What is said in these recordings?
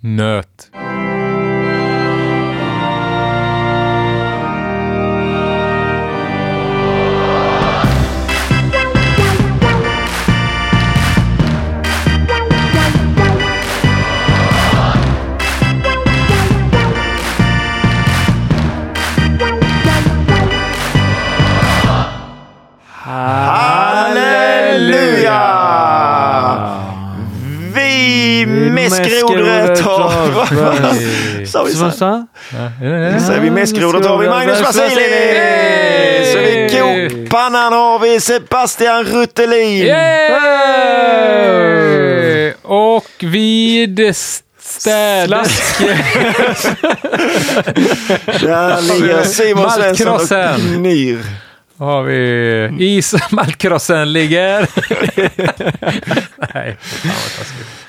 nöt. Sa Så är vi skrodret har vi Magnus Vasili! Så vi kokpannan har vi Sebastian Ruttelin! Yay! Och vid städsk... Där ligger Simon Svensson och gnyr. har vi is... Maltkrossen ligger... Nej, fan vad taskigt.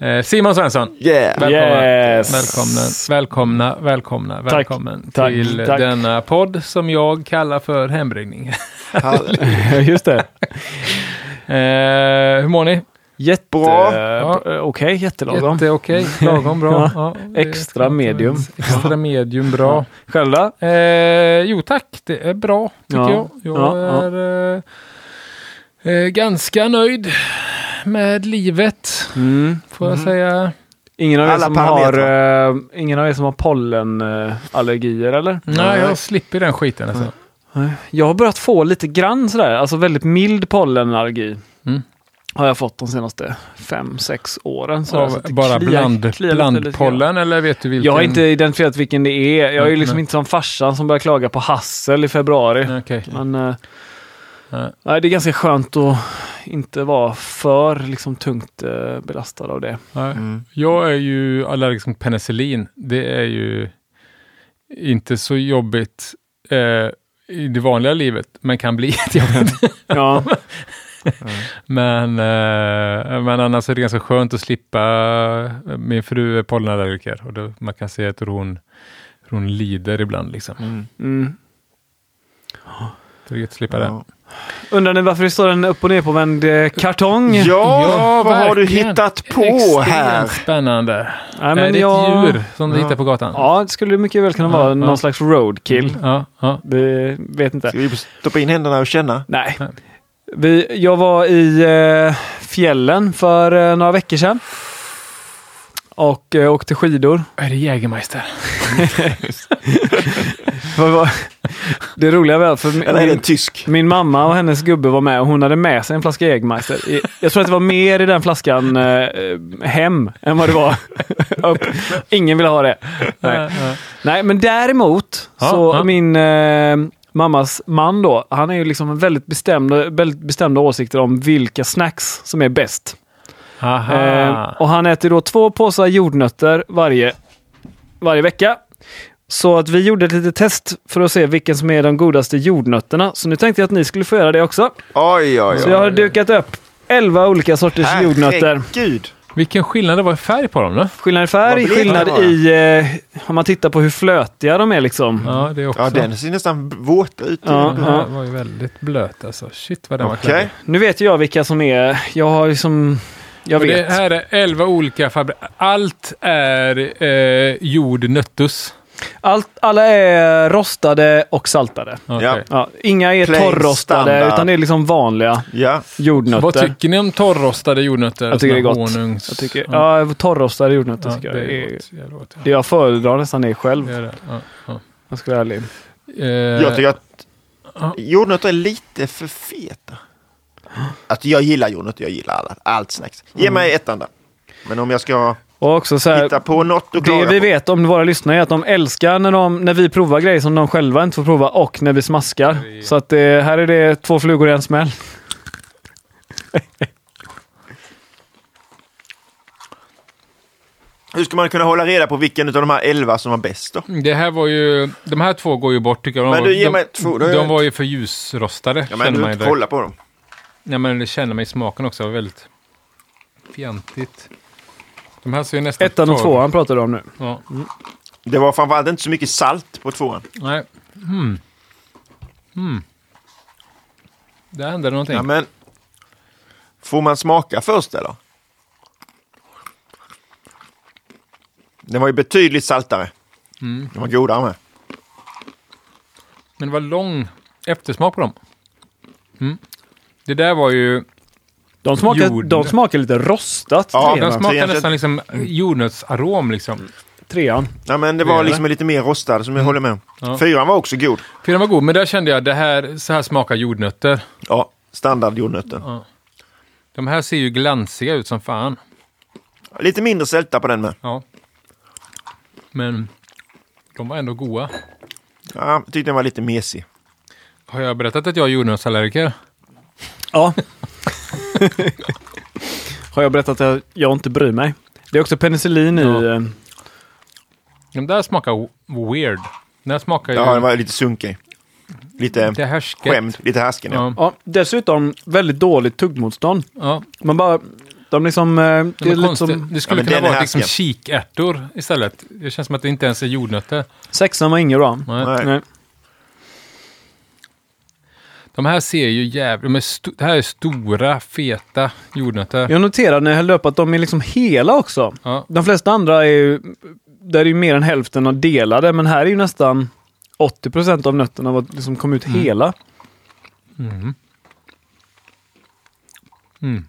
Eh, Simon Svensson. Yeah! Välkomna, Yes. välkomna, välkomna, välkomna, Tack. välkommen Tack. till Tack. denna podd som jag kallar för hembryggning. Just det. Eh, hur mår ni? Jätte... Bra. Ja. eh, Okej, jättelagom. Jätte okej, lagom bra. Ja. Extra medium. Extra medium bra. Själv då? Eh, jo tack, det är bra tycker Ja. jag. Jag Ja, ja. är eh, eh, ganska nöjd med livet, Mm. får jag säga. Ingen av er Alla som har, eh, ingen av er som har pollenallergier eller? Nej, jag slipper den skiten alltså. Jag har börjat få lite grann sådär, alltså väldigt mild pollenallergi. Mm. Har jag fått de senaste fem, sex åren. sådär, så Av att det bara kliar- bland, kliar blandpollen eller vet du vilken? Jag har inte identifierat vilken det är. Jag är ju Nej, liksom nej. inte som farsan som började klaga på hassel i februari. Nej, Okej. Men eh, Nej. nej, det är ganska skönt att inte vara för liksom, tungt eh, belastad av det. Nej. Mm. Jag är ju allergisk mot penicillin. Det är ju inte så jobbigt eh, i det vanliga livet, men kan bli jobbigt. Ja, men, eh, men annars är det ganska skönt att slippa. Min fru är pollenallergiker och då, man kan se att hon, hon lider ibland. Liksom. Mm. mm. Det är gött att slippa det. Ja. Undrar ni varför det står en upp och ner på vänd eh, kartong? Ja, vad har du hittat på Extremt här? spännande. Nej, är men det jag... ett djur som du Ja. hittar på gatan? Ja, det skulle mycket väl kunna Ja, vara ja. någon slags roadkill. Ja, ja. Det vet inte. Ska vi stoppa in händerna och känna? Nej. Nej. Vi, jag var i eh, fjällen för eh, några veckor sedan. Och eh, åkte skidor. Är det Jägermeister? Det roliga var för min, Eller är det en min, tysk? min mamma och hennes gubbe var med och hon hade med sig en flaska Jägermeister. Jag tror att det var mer i den flaskan eh, hem än vad det var upp. Ingen ville ha det. Nej. Nej, men däremot så ja. min eh, mammas man då, han är ju liksom väldigt bestämd, väldigt bestämda åsikter om vilka snacks som är bäst. Aha. Eh, och han äter då två påsar jordnötter varje, varje vecka. Så att vi gjorde ett litet test för att se vilken som är de godaste jordnötterna. Så nu tänkte jag att ni skulle få göra det också. Oj, oj, Så oj. jag har dukat upp 11 olika sorters jordnötter. Herregud. Vilken skillnad det var i färg på dem då? Skillnad i färg, skillnad i... Eh, om man tittar på hur flötiga de är liksom. Ja, det också. Ja, den ser nästan våt ut. Ja. Den var ju väldigt blöt alltså. Shit vad den var Okej. kladdig. Nu vet jag vilka som är... Jag har liksom... Jag Och vet. Det här är 11 olika fabriker. Allt är eh, jordnöttus. Allt, alla är rostade och saltade. Okej. Ja. Ja, inga är Plain torrostade standard. utan det är liksom vanliga Ja. jordnötter. Vad tycker ni om torrostade jordnötter? Jag tycker det är gott. Honungs... Jag tycker, ja, torrostade jordnötter Ja, tycker det jag. är är, gott. Gott. det jag föredrar nästan det själv. Det är det. Ja, ja. Jag ska vara ärlig. Eh, Jag tycker att Ja. jordnötter är lite för feta. Att jag gillar jordnötter, jag gillar alla, allt snacks. Ge Mm. mig ettan där. Men om jag ska Och också så här, hitta på något att det vi på. vet om våra lyssnare är att de älskar när, de, när vi provar grejer som de själva inte får prova och när vi smaskar. Så att eh, här är det två flugor i en smäll. Hur ska man kunna hålla reda på vilken av de här elva som var bäst då? Det här var ju... De här två går ju bort tycker jag. De, Men var- du, ge de, mig två, då är de var ju för ljusrostade. Ja, men du inte kolla på dem. Ja, men det känner man i smaken också. Det var väldigt fjantigt. De här ser ju nästan... Ettan och torr- tvåan pratar du om nu. Ja. Det var framförallt inte så mycket salt på tvåan. Nej. Mm. Mm. Det hände någonting. Ja, men får man smaka först eller? Den var ju betydligt saltare. Mm. Den var godare med. Men det var lång eftersmak på dem. Mm. Det där var ju... De smakar, Jord. de smakar lite rostat, Ja, trean. De smakar nästan liksom jordnötsarom liksom. trean. Ja, men det var liksom lite mer rostad som jag håller med. Ja. Fyran var också god. För den var god, men där kände jag det här, så här smakar jordnötter. Ja, standard jordnötter. Ja. De här ser ju glansiga ut som fan. Lite mindre sälta på den med. Ja. Men de var ändå goda. Ja, jag tyckte den var lite mesig. Har jag berättat att jag är jordnötsallergiker? Ja. Har jag berättat att jag inte bryr mig? Det är också penicillin i... Ja. eh, De där smakar w- weird. Den här smakar ju Ja, den var lite sunkig. Lite lite härsket. skämd, lite härsken. Ja. Ja. Ja, dessutom väldigt dåligt tuggmotstånd. Ja. Man bara... De liksom... eh, Det De är lite som... Det skulle Ja, men kunna den är vara liksom härsken. kikärtor istället. Det känns som att det inte ens är jordnötter. Sexan var inget bra. Nej. Nej. Nej. De här ser ju jävligt... De det här är stora, feta jordnötter. Jag noterade när jag hällde upp att de är liksom hela också. Ja. De flesta andra är ju... Där är ju mer än hälften av delade, men här är ju nästan 80% av nötterna var, liksom kom ut hela. Mm. Mm.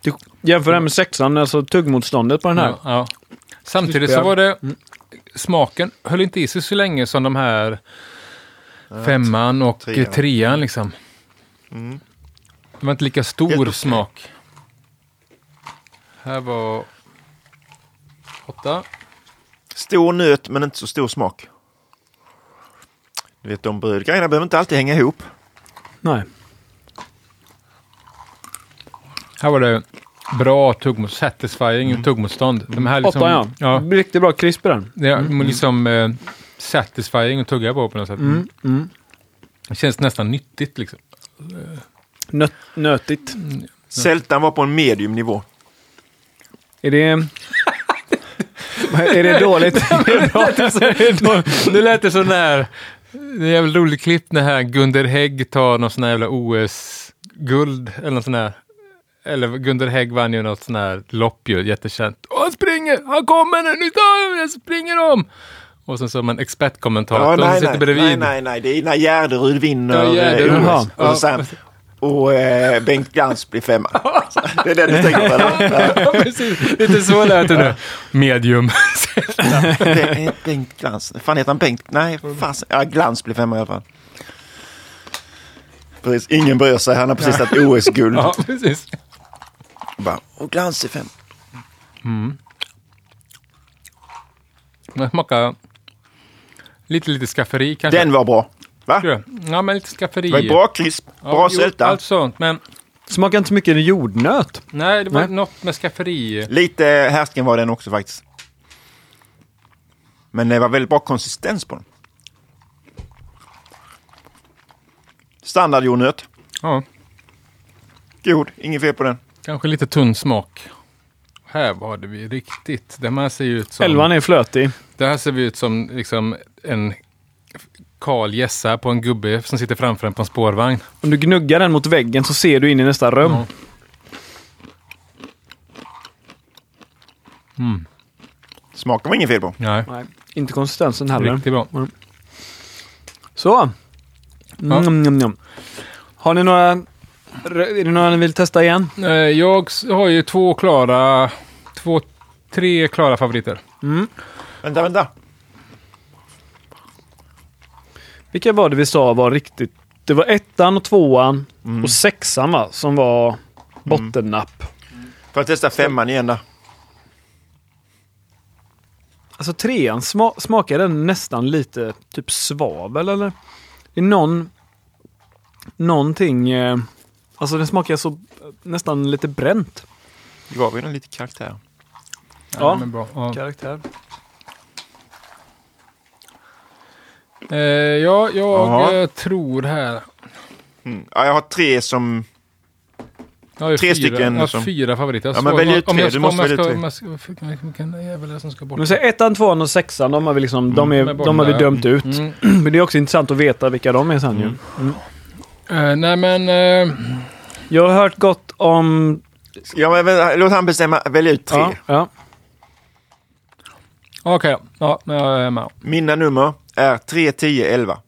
Du, jämför det med sexan, alltså tuggmotståndet på den här. Ja, ja. Samtidigt så var det... Smaken höll inte i sig så länge som de här femman och trean. trean, liksom. Mm. Det var inte lika stor okej. smak. Här var åtta. Stor nöt men inte så stor smak. Du vet, de brödgrejerna behöver inte alltid hänga ihop. Nej. Här var det bra tuggmotstånd, satisfying tuggmotstånd. De här liksom, Åtta ja. ja. Riktigt bra krisp den. Det är liksom eh, satisfying att tugga på på något sätt. Mm. Mm. Det känns nästan nyttigt liksom. Nöt, nötigt. Sältan var på en medium nivå. Är det... är det dåligt? Nu lät det sån här, det är en jävla rolig klipp när här Gunder Hägg tar någon sån här jävla OS-guld eller något sån här. Eller Gunder Hägg vann ju något sån här lopp ju, jättekänt. Åh, han springer, han kommer nu, nu tar jag, jag springer om. Och sen så har man expertkommentatorn Ja, som nej, sitter nej, bredvid. nej, nej, nej, det är när Gärderud vinner Ja, Gärderud. eh. OS. Och, så säger han, och eh, Bengt Glans blir femma. Det är det du tänker på eller? Ja, precis. Lite så lät det nu. Medium. Ben- eh, Bengt Glans. Fan heter han Bengt? Nej, fasen. Ja, Glans blir femma i alla fall. Precis, ingen bryr sig. Han har precis tagit OS-guld. ja, precis. Bara, Och Glans är femma. Den smakar lite, lite skafferi kanske. Den var bra. Va? Ja, men lite skafferi. Det var bra krisp, Ja, bra jo, sälta. Allt sånt, men Smakar inte så mycket jordnöt. nej, det var Nej. något med skafferi. Lite härsken var den också faktiskt. Men det var väldigt bra konsistens på den. Standard jordnöt. Ja, God, inget fel på den. kanske lite tunn smak. Här var det vi riktigt. Det här ser ju ut som... Elvan är flötig. Det här ser vi ut som liksom en kal gässa på en gubbe som sitter framför en på en spårvagn. Om du gnuggar den mot väggen så ser du in i nästa rum. Ja. Mm, Smaken var inget fel på. nej, Nej, inte konsistensen heller. riktigt bra. Så. Mm, mm, mm. Har ni några... Är det några ni vill testa igen? Eh, Jag har ju två klara, två, tre klara favoriter. Vänta, vänta. Vilka var det vi sa var riktigt... Det var ettan och tvåan och sexan va? Som var bottennapp. Får jag testa femman igen då? Alltså trean sma smakar den nästan lite typ svavel eller? Det är någon... Någonting... Eh, alltså den smakar så nästan lite bränt. Gav vi den lite karaktär? Ja. men bra. Ja. Karaktär. Eh, ja, jag Jaha. eh, tror här. Mm. Ja, jag har tre som... Jag har Tre fyra, stycken Jag har som- fyra favoriter. Jag Ja, men välj ut tre. Du måste om jag välja ska- tre. om jag ska- som ska bort? Men så ettan, tvåan och sexan, de har vi liksom... Är, De är de har vi dömt ut. Mm. Men det är också intressant att veta vilka de är sen ju. Mm. Eh, nej, men... eh, Jag har hört gott om... Ja, men låt han bestämma. Välj ut tre. Ja, ja. Okej, ja, men jag är med. Mina nummer är 3, 10, 11.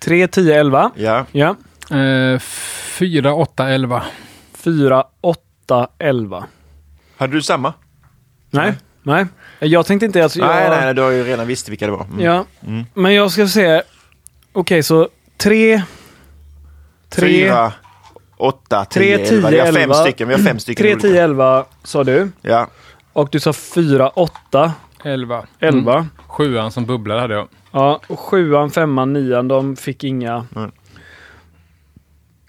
3, 10, 11. Ja. Ja. Eh, 4, 8, 11. 4, 8, 11. Hade du samma? Nej, nej. Jag tänkte inte... Alltså, jag, Nej, nej, du har ju redan visst vilka det var. Mm. Ja, Mm. men jag ska se. Okej, så 3... 3, 4, 8, 10, 3, 11. Vi har fem 11. stycken. Vi har fem stycken 3, olika. 10, 11 sa du. Ja. Och du sa 4, 8, 11. 11. Mm. Sjuan som bubblar hade jag. Ja, och sjuan, femman, nian, de fick inga. Mm.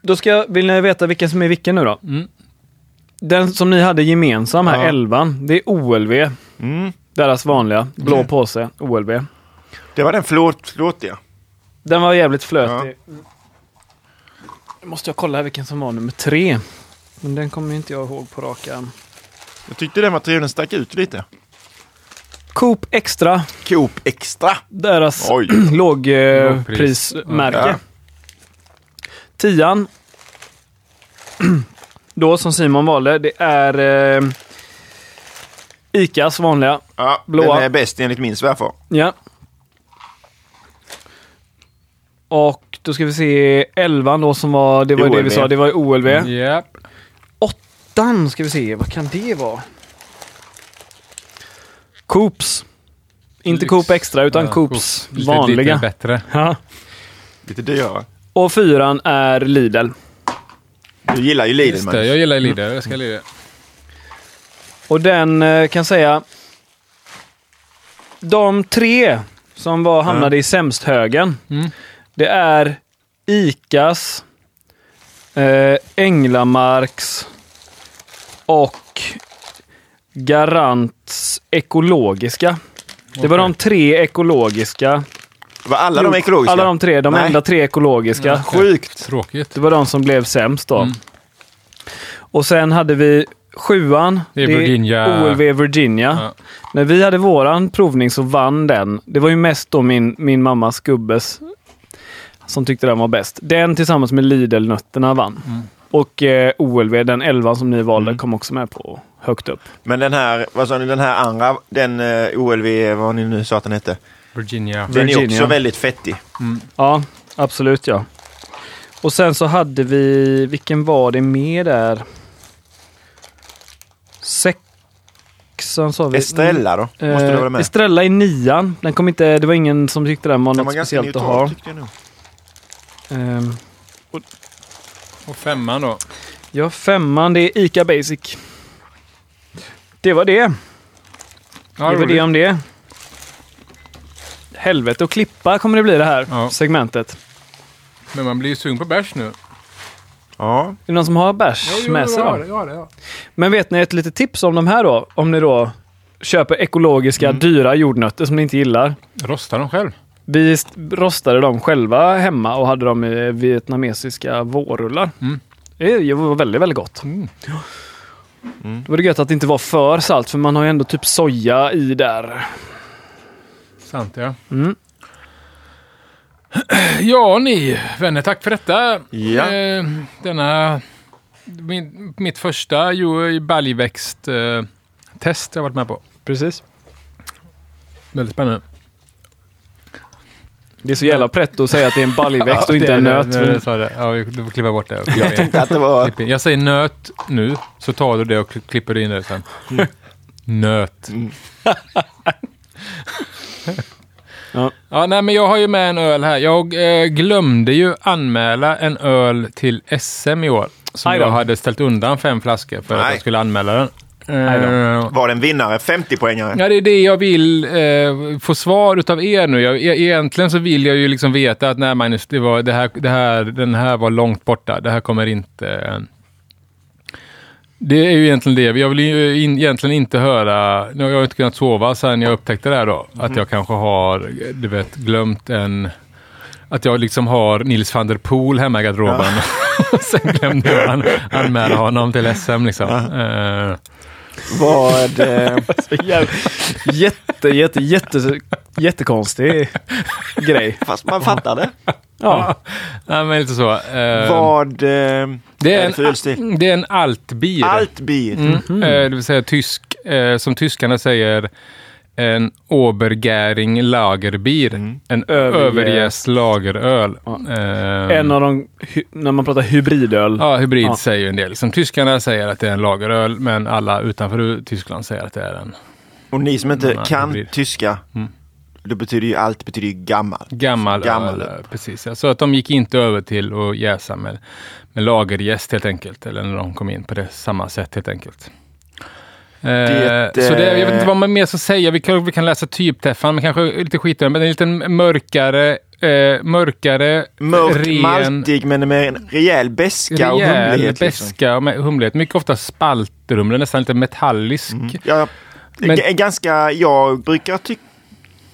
Då ska jag, vill ni veta vilken som är vilken nu då? Mm. Den som ni hade gemensam här, Ja. elvan, det är OLV. Mm. Deras vanliga, blå Mm. påse, OLV. Det var den flåt, flåtiga. Den var jävligt flötig. Nu måste jag kolla här vilken som var nummer tre. Men den kommer inte jag ihåg på rak arm. Jag tyckte den. Den stack ut lite. Coop Extra, Coop Extra. deras Oj. lågprismärke. Ja. Tian. Då som Simon valde, det är eh, Icas vanliga. Ja, Blåa. Den är bäst enligt min svärfar. Ja. Och då ska vi se elvan då som var, det var ju det vi OLV. sa, det var ju OLV. Japp. Åttan ska vi se, vad kan det vara? Coops. Inte Lyx. Coop Extra utan Ja, Coops Lite- vanliga. Lite bättre. Ja. Lite dyrare. Och fyran är Lidl. Du gillar ju Lidl, Just man. det, jag gillar Lidl. Jag ska Lidl. Och den eh, kan säga... De tre som var, hamnade i sämst-högen. Mm. Det är Icas, eh, Änglamarks och Garants ekologiska. Det var de tre ekologiska. Var alla de ekologiska? Alla de tre, de Nej. enda tre ekologiska. Ja. Sjukt. Tråkigt. Det var de som blev sämst då. Mm. Och sen hade vi sjuan. Det är Virginia. OLV Virginia. Ja. När vi hade våran provning så vann den. Det var ju mest då min, min mammas gubbes som tyckte den var bäst. Den tillsammans med Lidl-nötterna vann. Mm. Och eh, OLV, den 11 som ni valde, Mm. kom också med på högt upp. Men den här, vad sa ni, den här andra, den eh, OLV, vad ni nu sa att den hette. Virginia. Den är Virginia. också väldigt fettig. Mm. Ja, absolut ja. Och sen så hade vi, vilken var det mer där? Sexan sa vi. Estrella då? Måste Eh, du vara med? Estrella i nian. Den kom inte, det var ingen som tyckte den var Den något var speciellt att neutral ha. tyckte jag nog. Ehm, Och femman då? ja, femman det är Ica Basic. Det var det. Ja, det var roligt. det om det. Helvete och klippa kommer det bli det här Ja. segmentet. Men man blir ju sugen på bärs nu. Ja, Är det någon som har bärs med sig ja, ja, det, ja. Men vet ni ett litet tips om de här då? Om ni då köper ekologiska Mm. dyra jordnötter som ni inte gillar. Rosta dem själv. Vi st- rostade dem själva hemma och hade dem i vietnamesiska vårrullar. Mm. Det var väldigt, väldigt gott. Mm. Mm. Det var det gött att det inte var för salt, för man har ju ändå typ soja i där. Sant ja. Mm. Ja ni vänner, tack för detta. Ja. Eh, denna, min, mitt första ju baljväxt eh, test jag varit med på. Precis. Väldigt spännande. Det är så jävla pretto att säga att det är en baljväxt och Ja, inte det en är nöt. det, det sa det. Ja, du får klippa bort det. jag tänkte att det var... Jag säger nöt nu, så tar du det och kli- klipper in det sen. Nöt. Mm. Ja. Ja, nej, men jag har ju med en öl här. Jag eh, glömde ju anmäla en öl till SM i år. Som jag hade ställt undan fem flaskor för att Nej. jag skulle anmäla den. Eh, Var det en vinnare? 50-poängare? Ja, det är det jag vill eh, få svar utav er nu. Jag, e- egentligen så vill jag ju liksom veta att nej Magnus, det var, det här, det här, den här var långt borta. Det här kommer inte... Eh, det är ju egentligen det. Jag vill ju in, egentligen inte höra... Nu har jag inte kunnat sova sen jag upptäckte det här då. Att jag kanske har, du vet, glömt en... Att jag liksom har Nils van der Poel hemma i garderoben. sen glömde jag an, anmäla honom till SM liksom. Eh, Vad... Eh, Jätte, jätte, jätte, jättekonstig grej. fast man fattar det. Ja. Ja, men lite så. Eh, Vad... Eh, det, är en, det är en altbier. allt bier. Mm. Eh, det vill säga tysk, eh, som tyskarna säger, en Obergäring Lagerbier. Mm. En överjäst lageröl. Ja. Eh, En av de, när man pratar hybridöl. Ja, hybrid Ja. säger ju en del. Liksom, tyskarna säger att det är en lageröl, men alla utanför Tyskland säger att det är en Och ni som inte kan blir- tyska, Mm. det betyder ju allt betyder ju gammal. gammal, Gammal öl. Precis, ja. Så att de gick inte över till att jäsa med, med lagerjäst helt enkelt. Eller när de kom in på det samma sätt helt enkelt. Eh, Det, så det, jag vet inte eh, vad man mer ska säga. Vi kan, vi kan läsa typträffan, men kanske lite skit i den. Men en liten mörkare, eh, mörkare, Mörk, ren, maltig men med en rejäl beska och rejäl humlighet. Liksom. beska och med humlighet. Mycket ofta spaltrumle, nästan lite metallisk. Mm. Ja, Men- ganska, jag brukar tycka,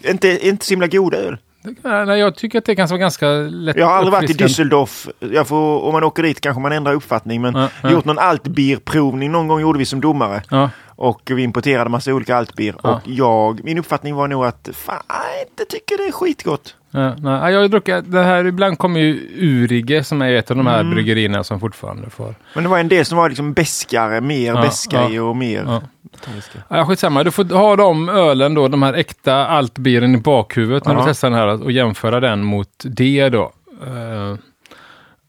inte, inte så himla god öl. Nej, jag tycker att det kan vara ganska lätt Jag har aldrig varit i. Düsseldorf. Jag får, om man åker dit kanske man ändrar uppfattning. Men Ja, ja. gjort någon altbierprovning någon gång gjorde vi som domare. Ja, Och vi importerade massa olika altbier. Ja. Och jag, min uppfattning var nog att fan, jag inte tycker det är skitgott. ja, nej, Ja, jag har druckit, det här, ibland kommer ju Urige som är ett av de här Mm. bryggerierna som fortfarande får. Men det var en del som var liksom beskare, mer Ja, beska ja. och mer Ja. Ja, skitsamma, du får ha de ölen då, de här äkta altbieren i bakhuvudet när Ja. du testar den här och jämföra den mot det då. Eh,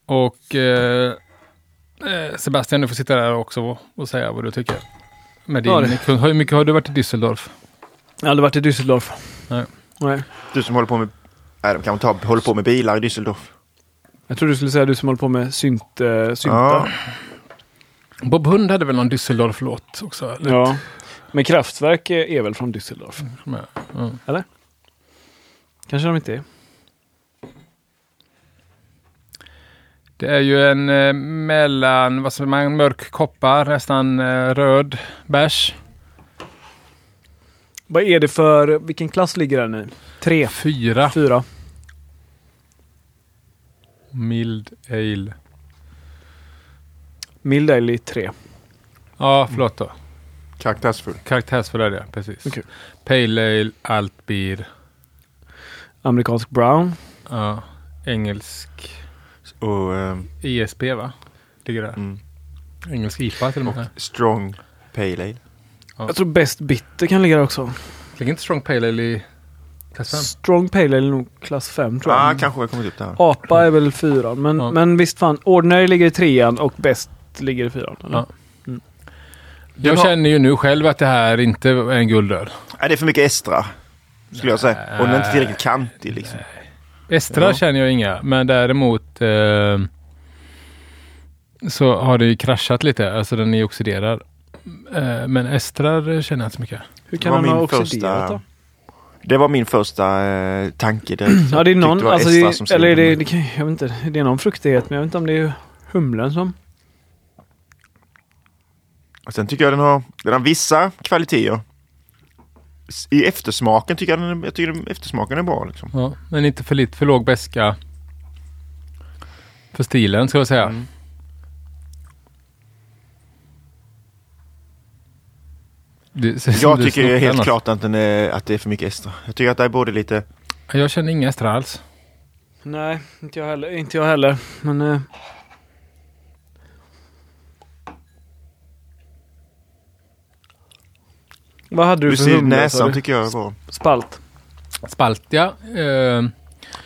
och eh, Sebastian, du får sitta där också och säga vad du tycker. Med din, Ja, Hur mycket har du varit i Düsseldorf? Jag har aldrig varit i Düsseldorf. Nej. Nej. Du som håller på med, nej, de kan ta, håller på med bilar i Düsseldorf. Jag trodde du skulle säga du som håller på med synt, äh, syntar. Ja. Bob Hund hade väl någon Düsseldorf-låt också? eller? Ja. Men Kraftwerk är väl från Düsseldorf? Ja. Ja. Kanske de inte är. Det är ju en eh, mellan, vad säger man, mörk koppar, nästan eh, röd bärs. Vad är det för, vilken klass ligger den i? Tre? Fyra. Fyra? Mild ale. Mild ale i tre. Ja, förlåt då. Karaktärsfull. Karaktärsfull är det, precis. Okej. Pale ale, altbier, Amerikansk brown. ja, engelsk Och ehm, ISB va? Ligger där. mm, Engelsk IPA till och med. strong pale ale. Ja. Jag tror Best Bitter kan ligga där också. Ligger inte Strong Pale Ale i klass 5? Strong Pale Ale är nog klass fem tror jag. Ja, ah, kanske har kommit upp där. Apa är väl fyran. Men, Ja. men visst fan, Ordinary ligger i trean och Best ligger i fyran. Eller? Ja. Mm. Jag har- känner ju nu själv att det här inte är en guldöl. Nej, det är för mycket Estra. Skulle jag säga. Och den är inte tillräckligt kantig liksom. Estra Ja. känner jag inga, men däremot eh, så har det ju kraschat lite. Alltså den är oxiderad. Eh, men estrar känner jag inte så mycket. Hur Det kan han ha oxiderat första- då? Det var min första eh, tanke direkt. Ja, det är någon, var alltså det, eller är det, det, kan, jag vet inte, det är någon fruktighet, men jag vet inte om det är humlen som... Och Sen tycker jag den har, den har vissa kvaliteter. I eftersmaken tycker jag den, jag tycker eftersmaken är bra. Liksom. Ja, men inte för lite, för låg beska för stilen ska jag säga. Mm. Det, så- Jag det tycker helt annars. klart att, den är, att det är för mycket Estra. Jag tycker att det är både lite... Jag känner inga estra alls. Nej, inte jag heller. Inte jag heller. Men... Eh, vad hade du Du för ser humle? sa näsan du? tycker jag är bra. Spalt. Spaltia. Eh,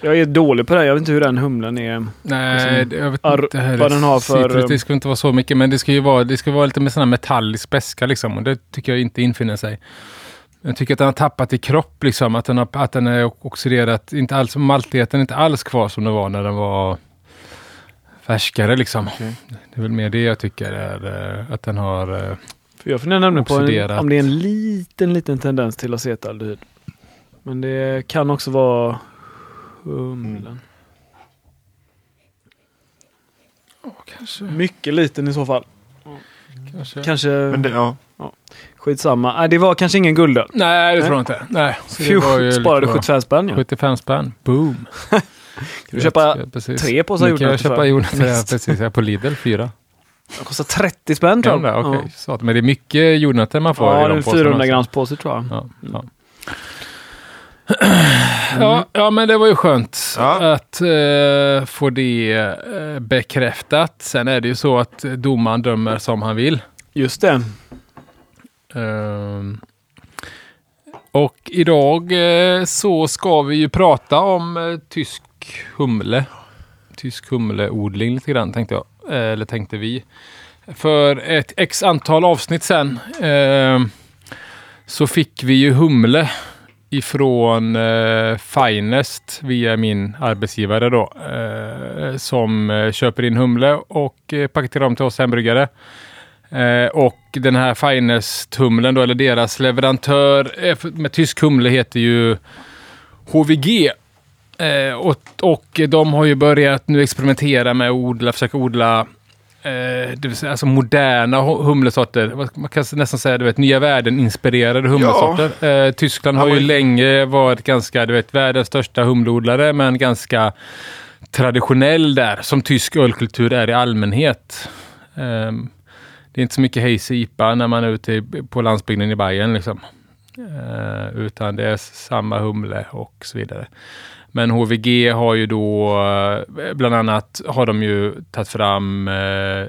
Jag är dålig på det. Jag vet inte hur den humlen är. nej, Liksom, jag vet ar- inte heller. vad den har för, Citrus, eh, Det ska inte vara så mycket, men det ska ju vara, det ska vara lite med sån här metallisk beska liksom. Och det tycker jag inte infinner sig. Jag tycker att den har tappat i kropp liksom. Att den, har, att den är oxiderat. Inte alls, maltigheten är inte alls kvar som den var när den var färskare liksom. Okej. Det är väl mer det jag tycker är eh, att den har... För jag funderar nämligen på en, Oxiderat. om det är en liten, liten tendens till acetaldehyd. Men det kan också vara humlen. kanske, Mycket liten i så fall. kanske. Kanske Men det, ja. skitsamma. Nej, det var kanske ingen guldöl. Nej, det Nej. tror jag inte. Nej. så det Phew, var ju lite sparade bra. 75 spänn ja. 75 spänn. Boom. Kan du köpa Ja, precis. tre påsar Nu kan jag jordnötter köpa för? jordnötter, ja, precis. Ja, på Lidl, fyra. Det kostar 30 spänn tror jag. det? Okej, så att- men det är mycket jordnötter man får Ja, i ja det de påsarna 400 också. grams påse tror jag. Ja, ja. Ja, ja, men det var ju skönt Ja. att eh, få det eh, bekräftat. Sen är det ju så att domaren dömer som han vill. Just det. Ehm, Och idag eh, så ska vi ju prata om eh, tysk humle. Tysk humleodling lite grann tänkte jag. Eh, eller tänkte vi. För ett x antal avsnitt sen eh, så fick vi ju humle ifrån eh, Finest via min arbetsgivare då. Eh, som eh, köper in humle och eh, paketerar om till oss hembryggare. Eh, och den här Finest-humlen då, eller deras leverantör eh, med tysk humle heter ju HVG. Eh, och, och de har ju börjat nu experimentera med att odla, försöka odla eh, det vill säga, alltså moderna hu- humlesorter. Man kan nästan säga du vet, nya världen-inspirerade humlesorter. Eh, Tyskland har Ja, ju länge varit ganska, du vet, världens största humleodlare, men ganska traditionell där, som tysk ölkultur är i allmänhet. Ehm, det är inte så mycket hazy IPA när man är ute i, på landsbygden i Bayern liksom. Eh, utan det är samma humle och så vidare. Men HVG har ju då, eh, bland annat har de ju tagit fram eh,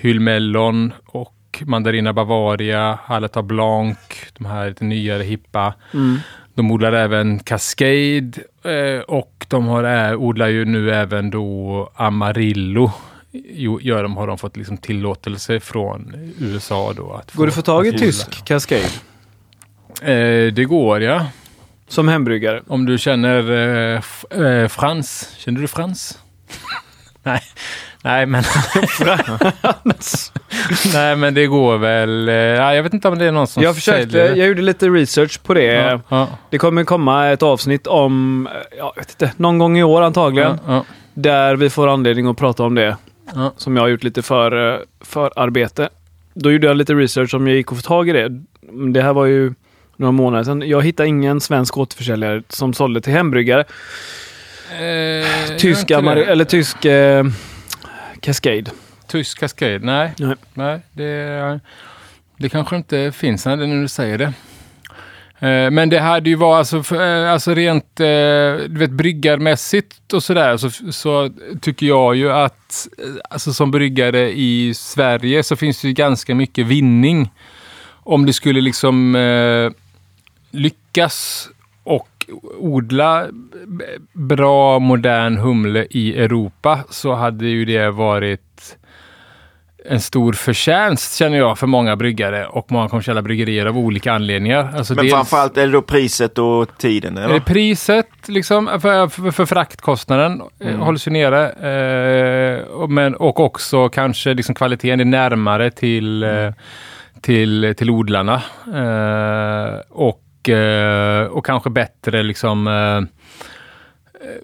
Hyllmellon och Mandarina Bavaria, Hallertau Blanc, de här lite nyare hippa. Mm. De odlar även Cascade eh, och de har, ä, odlar ju nu även då Amarillo. Jo, gör de, har de fått liksom tillåtelse från USA då. Att Går det att få tag i tysk Cascade? Eh, det går ja. Som hembryggare? Om du känner eh, eh, Frans. Känner du Frans? Nej. Nej, men... Nej, men det går väl. Eh, ja, jag vet inte om det är någon som Jag försökte, säljer jag gjorde lite research på det. Ja, ja, Det kommer komma ett avsnitt om, eh, jag vet inte, någon gång i år antagligen. ja, Där vi får anledning att prata om det. Som jag har gjort lite för, eh, förarbete. Då gjorde jag lite research om jag gick och få tag i det. Det här var ju några månader sedan. Jag hittade ingen svensk återförsäljare som sålde till hembryggare. Eh, Tysk, gör inte Amari- det? eller tysk eh, Cascade. Tysk Cascade? Nej. Nej. Nej, det, det kanske inte finns när du säger det. Eh, Men det hade ju varit alltså, eh, alltså rent eh, du vet, bryggarmässigt och sådär så, så tycker jag ju att alltså som bryggare i Sverige så finns det ju ganska mycket vinning om det skulle liksom lyckas och odla bra modern humle i Europa så hade ju det varit en stor förtjänst känner jag för många bryggare och många kommersiella bryggerier av olika anledningar. Alltså Men dels- framförallt är det då priset och tiden? är Eller? det priset liksom, för, för, för fraktkostnaden mm. hålls ju nere. Eh, och, men, och också kanske liksom kvaliteten är närmare till, eh, till, till odlarna. Eh, och, eh, och kanske bättre liksom eh, eh,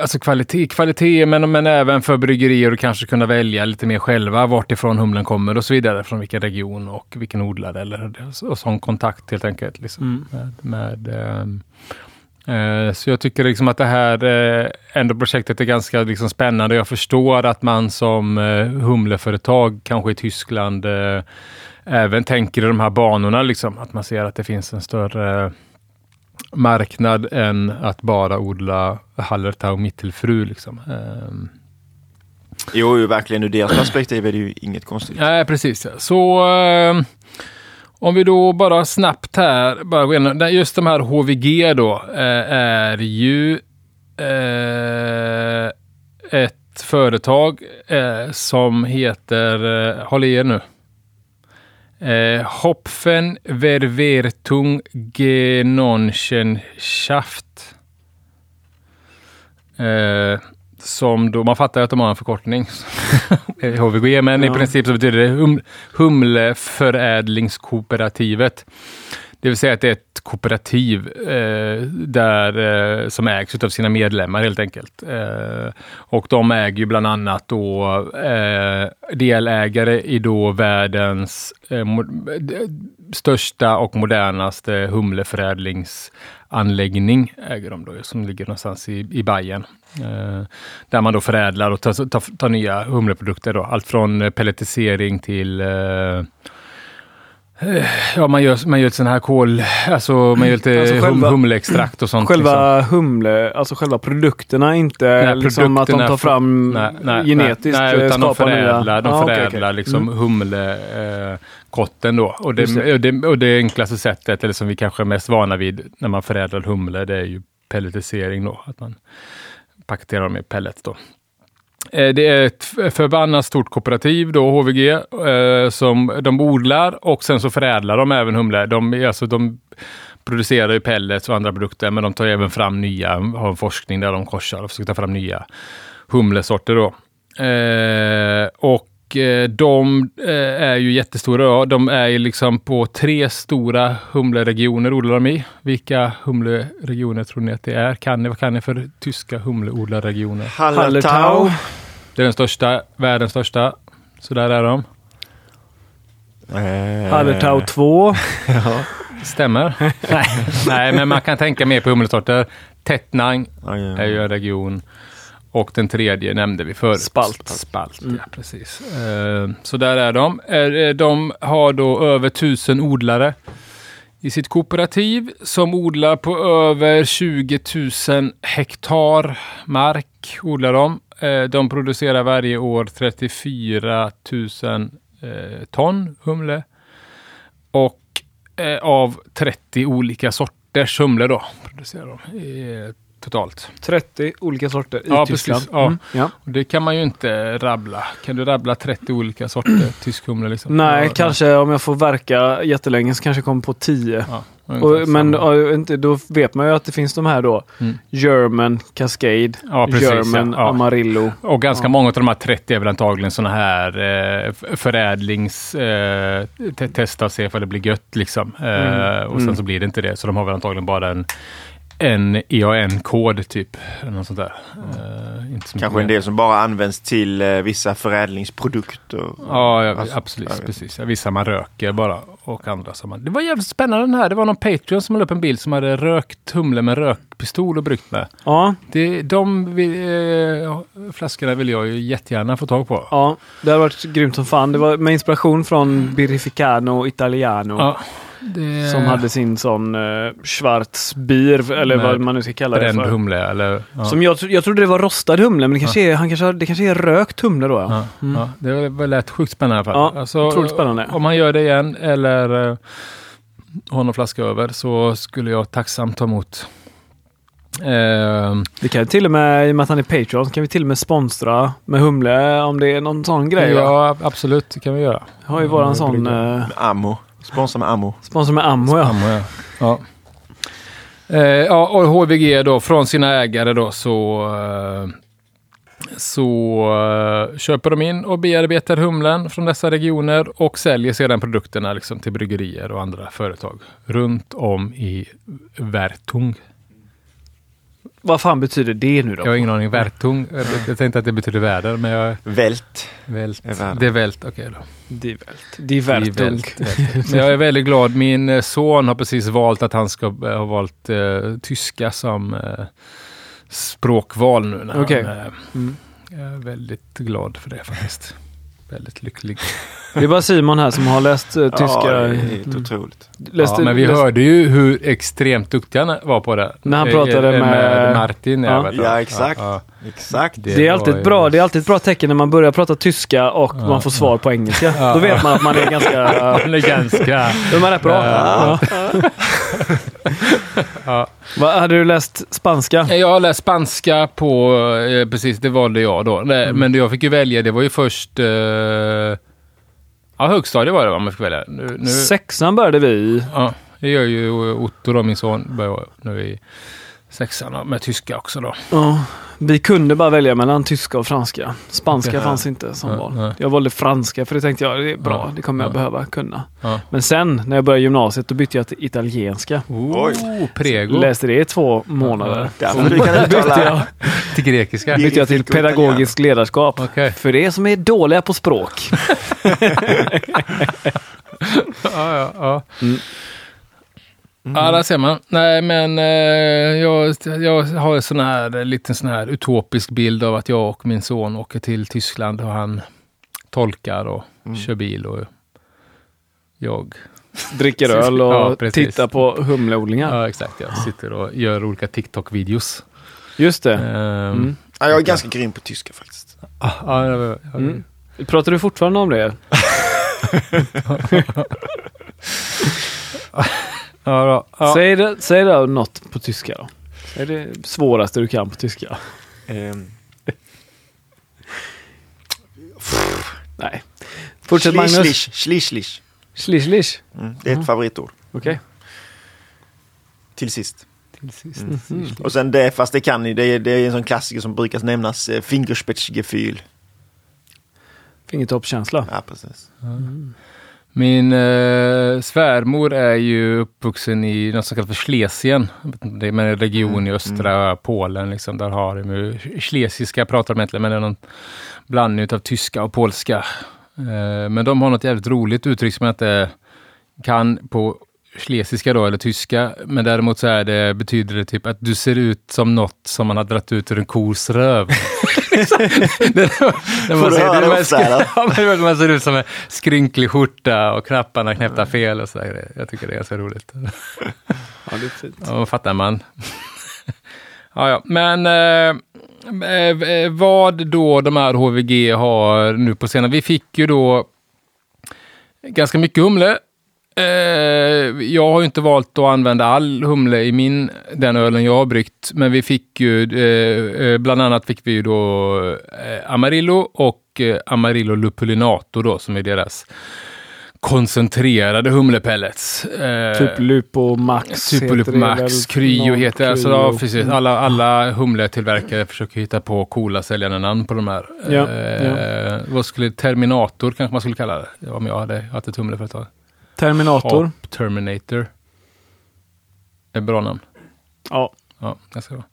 Alltså kvalitet, kvalitet men, men även för bryggerier att kanske kunna välja lite mer själva vart ifrån humlen kommer och så vidare. Från vilken region och vilken odlare eller och sån kontakt helt enkelt. Liksom, med, med, eh, så jag tycker liksom att det här eh, ändå projektet är ganska liksom, spännande. Jag förstår att man som eh, humleföretag kanske i Tyskland eh, även tänker i de här banorna. Liksom, att man ser att det finns en större marknad än att bara odla Hallertau mittelfru. Liksom. Ehm, Jo, verkligen ur deras perspektiv är det ju inget konstigt. Nej, precis. Så ehm, om vi då bara snabbt här, bara gå igenom, just de här HVG då, eh, är ju eh, ett företag eh, som heter, eh, håll i er nu, eh, Hopfen Verwertung Genossenschaft. Eh, som då, man fattar ju att de har en förkortning. HVG, men i Ja. princip så betyder det hum, Humleförädlingskooperativet. Det vill säga att det är ett kooperativ eh, där, eh, som ägs av sina medlemmar helt enkelt. Eh, och de äger ju bland annat då eh, delägare i då världens eh, största och modernaste humleförädlingsanläggning äger de då, som ligger någonstans i, i Bayern. Eh, där man då förädlar och tar, tar, tar nya humleprodukter. Då. Allt från pelletisering till eh, Ja, man gör, man gör ett sån här kol, alltså man gör lite Alltså hum, humleextrakt och sånt. liksom. Själva humle, alltså själva produkterna, inte Nej, liksom att de produkterna tar fram Nej, nej, genetiskt nej, nej, utan de skapar nya- förädlar, de Ah, okej, förädlar okej. liksom Mm. humlekotten då. Och det. och, det, och det enklaste sättet, eller som vi kanske är mest vana vid när man förädlar humle, det är ju pelletisering då. Att man paketerar dem i pellets då. Eh, Det är ett förbannat stort kooperativ, då, HVG, eh, som de odlar och sen så förädlar de även humle. De, alltså, de producerar ju pellets och andra produkter, men de tar även fram nya, har en forskning där de korsar och försöker ta fram nya humlesorter. Då. Eh, och eh, de eh, är ju jättestora. De är ju liksom på tre stora humleregioner odlar de i. Vilka humleregioner tror ni att det är? Kan ni, vad kan ni för tyska humleodlarregioner? Hallertau. Det är den största, världens största. Så där är de. Eh, Hallertau 2. Stämmer. nej, nej, men man kan tänka mer på humlesorter. Tettnang Ja, ja. är ju en region. Och den tredje nämnde vi förut. Spalt. Spalt, ja precis. Eh, Så där är de. Eh, De har då över tusen odlare i sitt kooperativ som odlar på över 20 000 hektar mark. Odlar de. Eh, de producerar varje år 34 000 eh, ton humle. Och eh, av 30 olika sorters humle då producerar de totalt. 30 olika sorter i Ja, Tyskland. precis. Ja. Mm, ja. Det kan man ju inte rabbla. Kan du rabbla 30 olika sorter tysk humle? Liksom? Nej, Ja, kanske om jag får verka jättelänge så kanske jag kommer på 10. Ja, ungefär Och, men då vet man ju att det finns de här då. Mm. German Cascade, Ja, precis, German ja. Amarillo. Och ganska Ja. många av de här 30 är väl antagligen sådana här eh, förädlings... Eh, te- testa och se ifall det blir gött liksom. Eh, Mm. Och sen Mm. så blir det inte det. Så de har väl antagligen bara en, en EAN-kod typ. Eller något sånt där. Eh, inte så Kanske en del som bara används till eh, vissa förädlingsprodukter. Ja, ja Alltså, absolut. jag. Precis. Ja, Vissa man röker bara och andra som man... Det var jävligt spännande den här. Det var någon Patreon som la upp en bild som hade rökt humle med rökpistol och bryggt med. Ja, Det, de vill, eh, flaskorna vill jag ju jättegärna få tag på. ja, det har varit grymt som fan. Det var med inspiration från Birrificano Italiano. Ja, det, Som hade sin sån uh, Schwarzbier, eller Med vad man nu ska kalla det bränd för. humle eller... Ja. Som jag, jag trodde det var rostad humle, men det kanske, är, han kanske, det kanske är rökt humle då. Ja. Ja, Mm. ja, det var lät sjukt spännande i alla fall. Ja, Alltså, otroligt spännande. Om man gör det igen eller eh, har någon flaska över så skulle jag tacksamt ta emot. Eh, Vi kan ju till och med, i och med att han är Patreon, så kan vi till och med sponsra med humle om det är någon sån grej. va? ja, absolut, det kan vi göra. har ju våran Mm, sån uh, Ammo. Sponsra med Ammo. sponsor med Ammo. Ja. Ammo, ja. Ja. Eh, ja, och HVG då, från sina ägare då så, eh, så eh, köper de in och bearbetar humlen från dessa regioner och säljer sedan produkterna liksom till bryggerier och andra företag runt om i Värtung. Vad fan betyder det nu då? Jag har ingen aning. Värtung. Jag, jag tänkte att det betyder väder, men jag... Vält. Vält. Är. Det är vält, okej då. Die Welt. Die Wertung. Vält, vält. Men jag är väldigt glad. Min eh, son har precis valt att han ska eh, ha valt eh, tyska som eh, språkval nu. När Okej. han, eh, Mm. jag är väldigt glad för det faktiskt. Väldigt lycklig. Det är bara Simon här som har läst uh, tyska. Ja, det är helt Mm. otroligt. Läste, ja, men vi läste- hörde ju hur extremt duktig han var på det. När han Eh, pratade eh, med- Martin. Ja. vet Ja, exakt. Ja, Exakt. Det Det är, alltid bra, det är alltid ett bra tecken när man börjar prata tyska och Ja, man får svar på engelska. Ja. Då vet man att man är ganska... Han är ganska... Då är man rätt bra. Ja. Vad, hade du läst spanska? Jag har läst spanska på, eh, precis det valde jag då. Nej, Mm. Men det jag fick ju välja, det var ju först... Eh, ja, högstadiet var det va, man fick välja. Nu, nu, Sexan började vi ja, det gör ju Otto då, min son, börjar nu i sexan med tyska också då. Ja, vi kunde bara välja mellan tyska och franska. Spanska Okej. fanns inte som val. Jag valde franska för det tänkte jag, det är bra, Ja, det kommer jag ja. behöva kunna. Ja. Men sen när jag började gymnasiet då bytte jag till italienska. Oh, prego. Läste det i två månader. Därför du kan bytte jag, Till grekiska. Bytte jag till Verifico pedagogiskt ledarskap. Okej. För er som är dåliga på språk. Ja, ja, ja. Mm. Ja, där ser man. Nej, men eh, jag, jag har en sån här en liten sån här utopisk bild av att jag och min son åker till Tyskland och han tolkar och Mm. kör bil och jag dricker öl och Ja, tittar på humleodlingar. Ja, exakt. Jag sitter och gör olika TikTok-videos. Just det. Ehm, Mm. Ja, jag är ganska grym på tyska faktiskt. ah, ja, ja, ja, Mm. Pratar du fortfarande om det? ja, då. ja. Säg, det, säg det något på tyska då. Säg det svåraste du kan på tyska. Ehm, Nej. Fortsätt Magnus. Schlischlich, schlischlich. Schlischlich. Mm, det är ett favoritord. Okej. Till sist. Till sist. Mm. Och sen det, fast det kan ni, det är, det är en sån klassiker som brukar nämnas, eh, Fingerspetsgefühl. Fingertoppskänsla. Ja, precis. Min eh, svärmor är ju uppvuxen i något som kallas för Schlesien. Det är en region i östra Polen. Liksom, där har de schlesiska pratar de egentligen, men det är någon blandning av tyska och polska. Eh, men de har något jävligt roligt uttryck som jag inte kan på schlesiska då, eller tyska. Men däremot så är det, betyder det typ att du ser ut som något som man har dragit ut ur en kos röv. det, när man Får du ser- höra det man- ofta, eller? Ja, men man ser ut som en skrynklig skjorta och knapparna knäppta fel och sådär. Jag tycker det är ganska roligt. Ja, det är fint. Ja, fattar man. ja, ja, men eh, eh, vad då de här HVG har nu på senare. Vi fick ju då ganska mycket humle. Eh, jag har ju inte valt att använda all humle i min, den ölen jag har bryggt, men vi fick ju, eh, eh, bland annat fick vi ju då Amarillo och Amarillo Lupulinato då, som är deras koncentrerade humlepellets. Typ Lupo Max. Typ Lupo Max? Kryo heter det. Alltså, ja, precis. Alla, alla humletillverkare försöker hitta på coola säljande namn på de här. Ja, eh, Vad skulle Terminator kanske man skulle kalla det, om jag hade haft ett humleföretag. Terminator. Hop Terminator. Ett bra namn. Ja. Ja, ganska bra.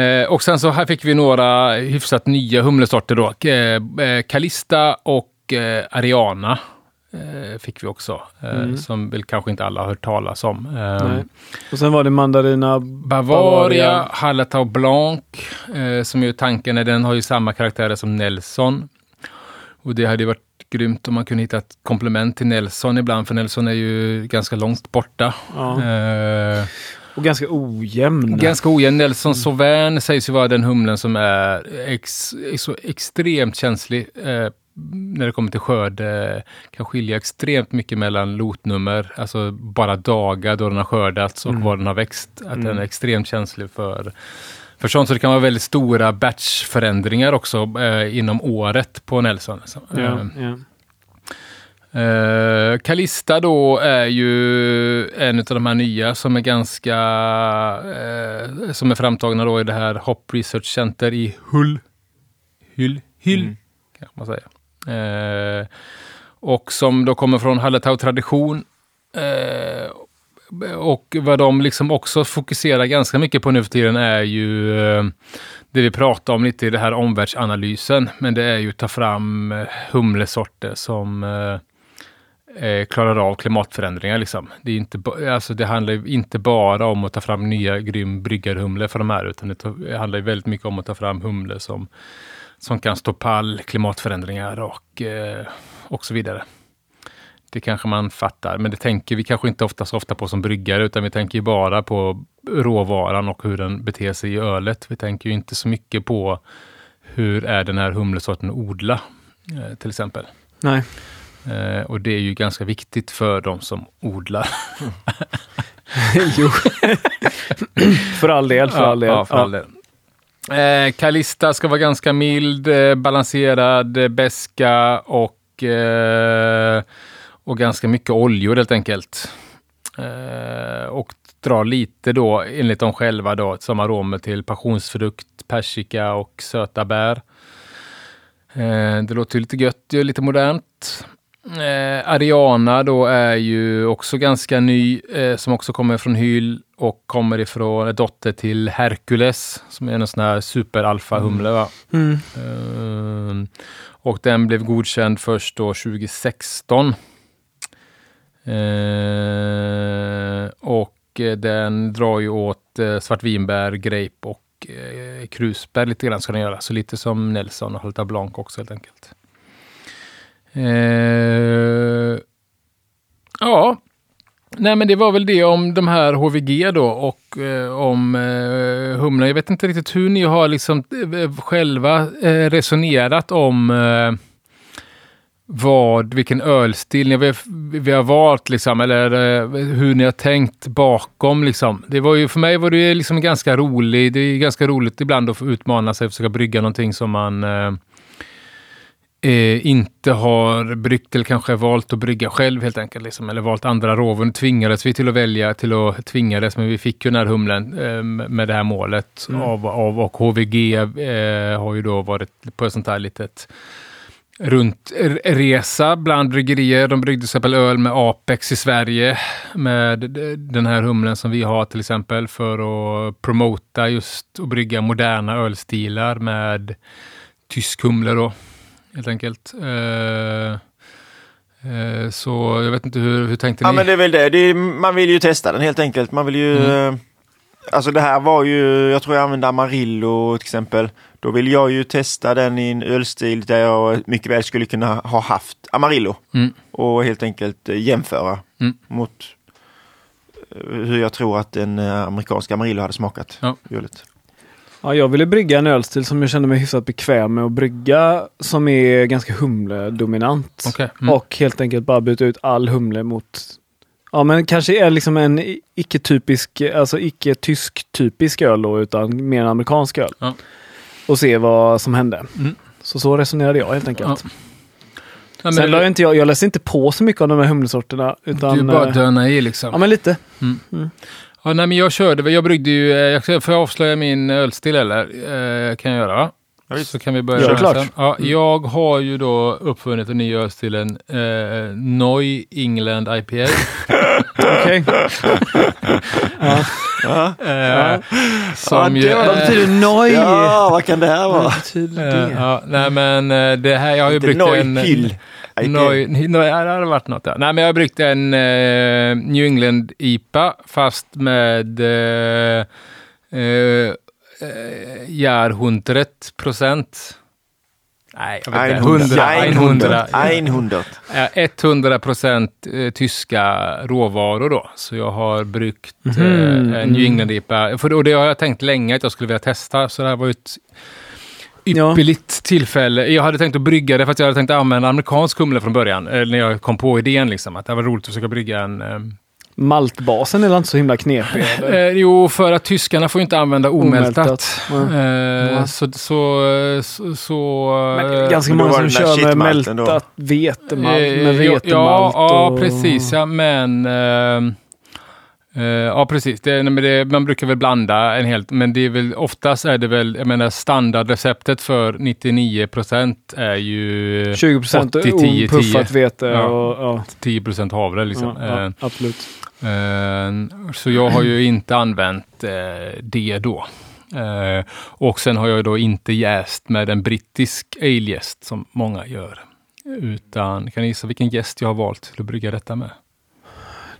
Eh, och sen så här fick vi några hyfsat nya humlesorter då. Eh, eh, Calista och eh, Ariana eh, fick vi också. Eh, Mm. Som väl kanske inte alla har hört talas om. Eh, Nej. Och sen var det Mandarina Bavaria, Hallertau Blanc, eh, som ju tanken är, den har ju samma karaktärer som Nelson. Och det hade ju varit grymt om man kunde hitta ett komplement till Nelson ibland, för Nelson är ju ganska långt borta. Ja. Eh, Och ganska ojämn. ganska ojämn. Nelson Sauvin sägs ju vara den humlen som är ex, så extremt känslig eh, när det kommer till skörd. Eh, kan skilja extremt mycket mellan lotnummer, alltså bara dagar då den har skördats och Mm. var den har växt. Att Mm. den är extremt känslig för för sånt, så det kan vara väldigt stora batchförändringar också eh, inom året på Nelson. Så, Ja, eh, ja. Eh, Calista då är ju en av de här nya som är ganska, eh, som är framtagna då i det här Hop Research Center i Hull. Hyll, Hyll, Mm. kan man säga. Eh, och som då kommer från Hallertau tradition. Och vad de liksom också fokuserar ganska mycket på nu för tiden är ju eh, det vi pratar om lite i det här omvärldsanalysen. Men det är ju att ta fram eh, humlesorter som eh, klarar av klimatförändringar. Liksom. Det, är inte, alltså det handlar inte bara om att ta fram nya grym bryggarhumle för de här, utan det, handlar väldigt mycket om att ta fram humle som, som kan stå pall klimatförändringar och, och så vidare. Det kanske man fattar, men det tänker vi kanske inte ofta så ofta på som bryggare, utan vi tänker ju bara på råvaran och hur den beter sig i ölet. Vi tänker ju inte så mycket på hur är den här humlesorten att odla, eh, till exempel. Nej. Eh, och det är ju ganska viktigt för de som odlar. jo. för all del, för all del. Ja, för all del. Eh, Kalista ska vara ganska mild, eh, balanserad, eh, beska och, eh, och ganska mycket oljor helt enkelt. Eh, och drar lite då, enligt dem själva, då, som aromer till passionsfrukt, persika och söta bär. Eh, det låter ju lite gött, ju lite modernt. Eh, Ariana då är ju också ganska ny, eh, som också kommer från Hyl och kommer ifrån, är dotter till Hercules, som är en sån här superalfa-humle. Mm. Eh, och den blev godkänd först då 2016. Eh, och eh, den drar ju åt eh, svartvinbär, grape och eh, krusbär lite grann ska den göra. Så lite som Nelson och Halta Blanc också helt enkelt. Eh, ja, Nej, men det var väl det om de här HVG då och eh, om eh, humlan. Jag vet inte riktigt hur ni har liksom eh, själva eh, resonerat om eh, vad, vilken ölstil ni vi, vi har valt liksom, eller eh, hur ni har tänkt bakom liksom. Det var ju, för mig var det liksom ganska roligt. Det är ganska roligt ibland att få utmana sig och försöka brygga någonting som man eh, eh, inte har bryggt eller kanske valt att brygga själv helt enkelt. Liksom, eller valt andra råvaror. tvingades vi till att välja, till att tvingades, men vi fick ju den här humlen eh, med det här målet Mm. av, av, och HVG eh, har ju då varit på ett sånt här litet runtresa bland bryggerier. De bryggde till exempel öl med Apex i Sverige med den här humlen som vi har till exempel för att promota just och brygga moderna ölstilar med tysk humle då helt enkelt. Eh, eh, så jag vet inte hur, hur tänkte Ja ni? men det är väl det. det är, man vill ju testa den helt enkelt. Man vill ju... Mm. eh, Alltså det här var ju, jag tror jag använde Amarillo till exempel. Då vill jag ju testa den i en ölstil där jag mycket väl skulle kunna ha haft Amarillo. Mm. Och helt enkelt eh, jämföra Mm. mot eh, hur jag tror att en eh, amerikansk Amarillo hade smakat. Ja. Ölet. Ja, jag ville brygga en ölstil som jag kände mig hyfsat bekväm med att brygga som är ganska humledominant. Okej, mm. Och helt enkelt bara byta ut all humle mot Ja men kanske är liksom en icke-typisk, alltså icke-tysk typisk öl då utan mer en amerikansk öl. Ja. Och se vad som hände. Mm. Så så resonerade jag helt enkelt. Ja. Ja, men Sen la jag inte, jag, jag läste inte på så mycket av de här humlesorterna. Utan, du bara eh, döna i liksom. Ja men lite. Ja, nej, men jag körde, väl- jag bryggde ju, eh, jag får jag avslöja min ölstil eller? Eh, kan jag göra? Ja. Så kan vi börja med klart. sen. Ja, jag har ju då uppfunnit den nya ölstilen eh, Noi England IPA. Okej. ja. Eh, som Ja, ju Vad betyder noj? ja, vad kan det här Vad vara? betyder Eh, det? ja, nej men eh, det här, jag har ju bryggt en... Noi, ja, det hade varit något. Ja. Nej, men jag har bryggt en eh, New England IPA fast med eh, eh, eh, procent. Nej, jag vet inte. 100. 100. 100. Ja, 100 procent eh, tyska råvaror då. Så jag har bryggt eh, Mhm. en New England IPA. För, och det har jag tänkt länge att jag skulle vilja testa. Så det här var ju ett ypperligt tillfälle. Jag hade tänkt att brygga det för att jag hade tänkt använda amerikansk humle från början. eh, När jag kom på idén liksom. Att det var roligt att försöka brygga en... Eh, Maltbasen är inte så himla knepig. eller? eh, jo, för att tyskarna får inte använda omältat. Omältat, Eh, Ja. så, så, så, så... Men eh, ganska många som kör med mältat vetemalt. Eh, Med ja, vetemalt ja, ja, precis. Ja, men... eh, eh, ja, precis. Det, det, man brukar väl blanda en helt, men det är väl oftast är det väl, jag menar standardreceptet för 99 procent är ju 20 procent 80, 10, opuffat vete. Ja. Och, ja, 10 procent havre liksom. ja, Eh, absolut. Eh, Så jag har ju inte använt det då. Och sen har jag då inte jäst med en brittisk ale-jäst som många gör. Utan, kan ni gissa vilken jäst jag har valt till att brygga detta med?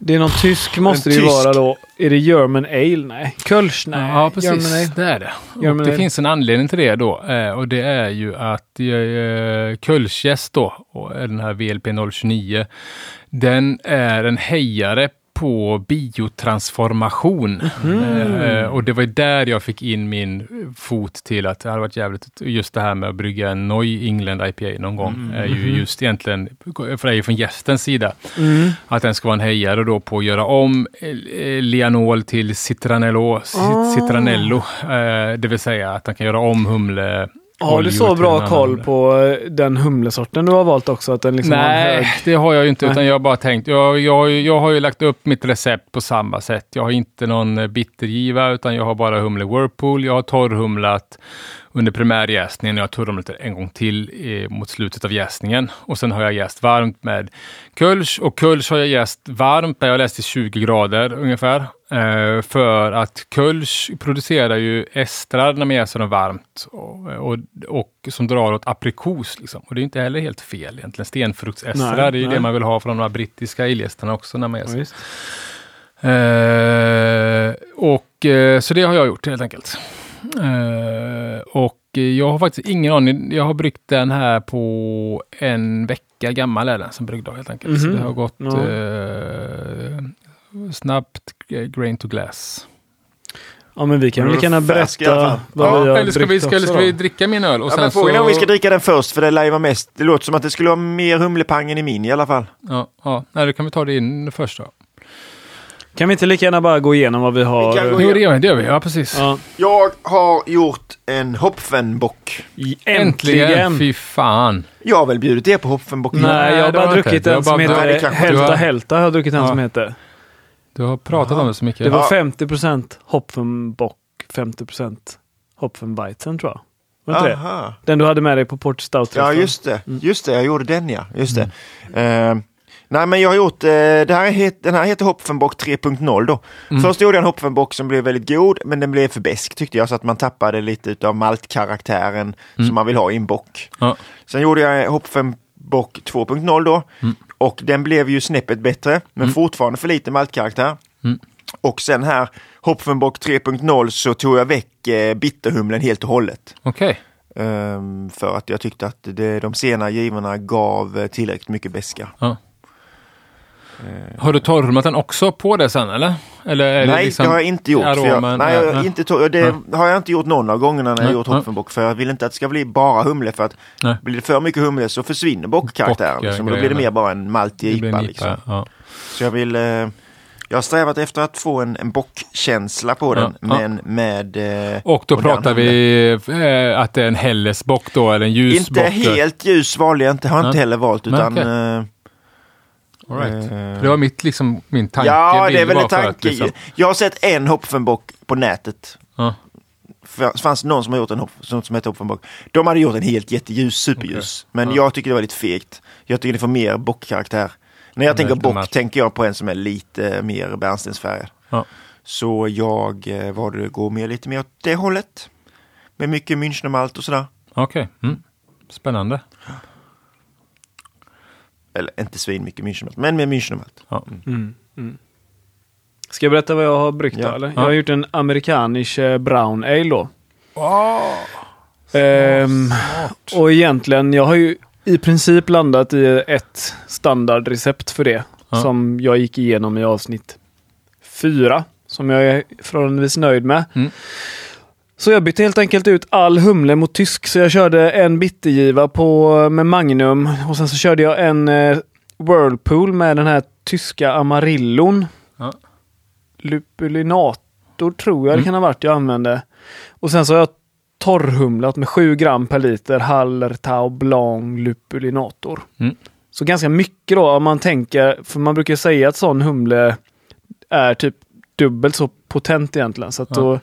Det är någon tysk måste det ju tysk. vara då. Är det German Ale? Nej. Kölsch? Nej. Ja, German precis. Ale. Det är det. German Och det Ale. finns en anledning till det då. eh, Och det är ju att eh, Kölschjäst då, och den här VLP 029, den är en hejare på biotransformation. Eh, och det var där jag fick in min fot till att det hade varit jävligt, just det här med att brygga en Noi England IPA någon gång, är ju just egentligen, för det är ju från gästens sida, Mm. att den ska vara en hejare då på att göra om Lianol till Citranello, Ah. Citranello eh, det vill säga att den kan göra om humle Har du så bra koll på eh, den humlesorten du har valt också? Att den liksom Nej, hög... det har jag ju inte, Nej. utan jag har bara tänkt, jag, jag, jag har ju lagt upp mitt recept på samma sätt. Jag har inte någon eh, bittergiva, utan jag har bara humle Whirlpool. Jag har torrhumlat under primärjäsningen. Jag har torrhumlat en gång till eh, mot slutet av jäsningen. Och sen har jag jäst varmt med Kölsch. Och Kölsch har jag jäst varmt, där jag läst i 20 grader ungefär. Eh, för att Kölsch producerar ju estrar när man jäser dem varmt. Och, och, och som drar åt aprikos. Liksom. Och det är inte heller helt fel egentligen. Stenfruktsestrar, Nej, det är ju nej. det man vill ha från de här brittiska illgästerna också när man jäser. Ja. Eh, och, eh, så det har jag gjort helt enkelt. Eh, och jag har faktiskt ingen aning. Jag har bryggt den här på en vecka gammal är den som bryggdag helt enkelt. Så Mhm. det har gått Ja. eh, snabbt eh, grain to glass. Ja, men vi kan väl gärna berätta fall. vad Ja, vi har eller ska vi, ska, eller ska vi dricka min öl? Och Ja, sen men frågan är om vi ska dricka den först för det lär ju vara mest. Det låter som att det skulle vara mer humlepang än i min i alla fall. ja, ja, nej, då kan vi ta det in först då. Kan vi inte lika gärna bara gå igenom vad vi har? Vi kan gå Jo, det gör vi. Det gör vi. Ja, precis. Ja. Jag har gjort en Hopfenbock. Äntligen! Fy fan. Jag har väl bjudit er på Hopfenbock? Nej, jag har det bara har druckit en som bara- Nej, det heter kanske du Hälta har- Hälta. Har jag druckit en Ja. som heter. Du har pratat om det så mycket. Det var Ja. 50 Hopfenbock, 50 Hopfenweizen tror jag. Var inte det? Aha. Den du hade med dig på Port stout Ja, just det. Mm. Just det, jag gjorde den ja. Just det. Eh, nej, men jag har gjort, eh, här het, den här heter Hopfenbock 3.0 då. Mm. Först gjorde jag en Hopfenbock som blev väldigt god, men den blev för besk tyckte jag, så att man tappade lite av maltkaraktären som man vill ha i en bock. Ja. Sen gjorde jag Hopfenbock 2.0 då, Mm. och den blev ju snäppet bättre, men fortfarande för lite maltkaraktär. Mm. Och sen här, Hopfenbock 3.0 så tog jag väck eh, bitterhumlen helt och hållet. Okej. Ehm, för att jag tyckte att det, de sena givorna gav eh, tillräckligt mycket beska. Ja. Har du torrhumlat den också på det sen eller? eller nej, liksom det har jag inte gjort. för jag, aromen? nej, jag, har Nej. inte to- det har jag inte gjort någon av gångerna när jag Nej, gjort nej. Hopfenbock. För jag vill inte att det ska bli bara humle. För att Nej. blir det för mycket humle så försvinner bockkaraktären. Bock, liksom, ja, då blir det mer bara en maltig Det blir IPA. en Liksom. Ja. Så jag vill... Eh, jag har strävat efter att få en, en bockkänsla på den, Ja, ja. men med... Eh, Och då pratar vi eh, att det är en Hellesbock då, eller en ljusbock? Inte helt ljus valde jag inte, har jag inte Nej. heller valt. Nej, Utan, okej. eh, All right. eh, Det var mitt, liksom, min tanke. Ja, det är väl en för att, tanke. liksom- Jag har sett en Hopfenbock på nätet. Ja. Det fanns någon som har gjort en hop, som, som heter Hopfenbock. De hade gjort en helt jätteljus, superljus. Men Ja. jag tycker det var lite fegt. Jag tycker det får mer bockkaraktär. När jag Ja, tänker bock tänker jag på en som är lite mer bärnstensfärgad. Ja. Så jag eh, valde att gå med lite mer åt det hållet. Med mycket Münchnmalt och sådär. Okej, mm. spännande. Eller inte svin mycket Münchnmalt, men med Münchnmalt. Ja. Mm. Mm. Ska jag berätta vad jag har bryggt Ja. eller? Ja. Jag har gjort en amerikanisk eh, brown ale då. Oh, Ehm, och egentligen, jag har ju i princip landat i ett standardrecept för det. Ja. Som jag gick igenom i avsnitt fyra. Som jag är förhållandevis nöjd med. Mm. Så jag bytte helt enkelt ut all humle mot tysk. Så jag körde en bittergiva på, med Magnum. Och sen så körde jag en eh, Whirlpool med den här tyska Amarillon. Ja. Lupulinator tror jag Mm. det kan ha varit jag använde. Och sen så har jag torrhumlat med 7 gram per liter Hallertau Blanc Lupulinator. Mm. Så ganska mycket då om man tänker, för man brukar säga att sån humle är typ dubbelt så potent egentligen. Så att Ja. då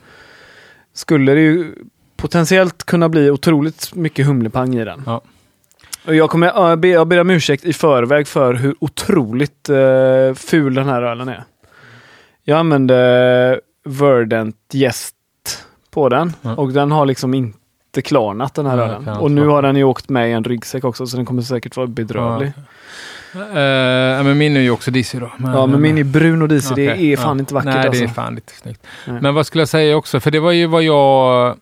skulle det ju potentiellt kunna bli otroligt mycket humlepang i den. Ja. Och jag, kommer, ja, jag, ber, jag ber om ursäkt i förväg för hur otroligt eh, ful den här ölen är. Jag använde Verdant Gäst på den Ja. och den har liksom inte klarnat den här ölen. Och nu har den ju åkt med i en ryggsäck också så den kommer säkert vara bedrövlig. Eh, men min är ju också disig då. Ja, men min är brun och disig. Det Okej, är fan ja. inte vackert Nej, alltså. det är fan inte snyggt. Nej. Men vad skulle jag säga också? För det var ju vad jag...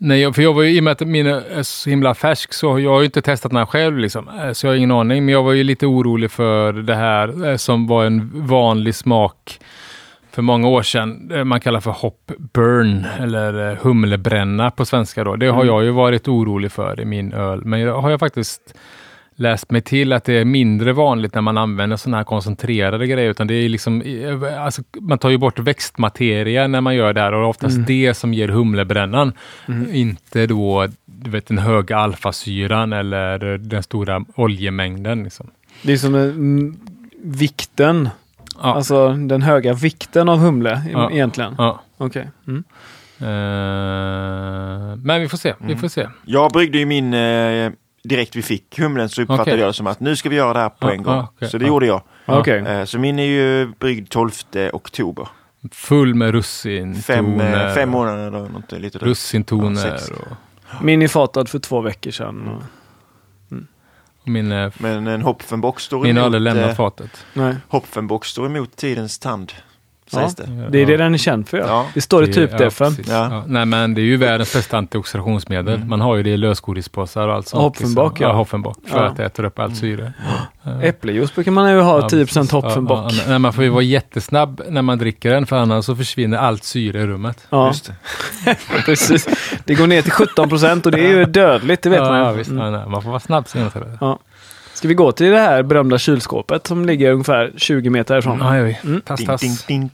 Jag, för jag var ju, i och med att min är så himla färsk så jag har ju inte testat den här själv liksom. Eh, Så jag har ingen aning. Men jag var ju lite orolig för det här eh, som var en vanlig smak för många år sedan. Man kallar för hop burn eller humlebränna på svenska då. Det har Mm. jag ju varit orolig för i min öl. Men jag har jag faktiskt läst mig till att det är mindre vanligt när man använder sådana här koncentrerade grejer. Utan det är liksom, alltså, man tar ju bort växtmateria när man gör det här och det är oftast Mm. det som ger humlebrännan. Mm. Inte då du vet, den höga alfasyran eller den stora oljemängden. Liksom. Det är som mm, vikten, Ja, alltså den höga vikten av humle Ja. egentligen. ja. Okej. Mm. Eh, men vi får se. Vi Mm. får se. Jag bryggde ju min eh, direkt vi fick humlen så uppfattade Okej. jag det som att nu ska vi göra det här på en gång. okej, så det gjorde jag. Ja. Okej. Eh, så min är ju bryggd 12 oktober. Full med russintoner. Fem, eh, fem månader eller något lite. Russintoner. Och, Min är fatad för två veckor sedan. Mm. Och, och min Men en Hopfenbock står min har emot, aldrig lämnat eh, fatet. nej. Hopfenbock står emot tidens tand. Sägs det. Det är det den är känd för. Ja. Ja. Det står i typdefen. ja. Ja. Ja. Nej, men det är ju världens bästa antioxidationsmedel. Mm. Man har ju det i lösgodispåsar och allt sånt. Hoffenbock, liksom. ja. ja. Hoffenbock, för Ja. att det äter upp allt syre. Äppeljuice brukar man ju ha Ja, 10% precis. Hopfenbock. Ja, ja, nej, man får ju vara jättesnabb när man dricker den, för annars så försvinner allt syre i rummet. Ja, Just det. precis. Det går ner till 17% och det är ju dödligt, det vet ja, man ja, ju. visst. Mm. Ja, nej, man får vara snabb senast. Ja, Ska vi gå till det här berömda kylskåpet som ligger ungefär 20 meter härifrån? Ja, det gör vi. pass. Ding,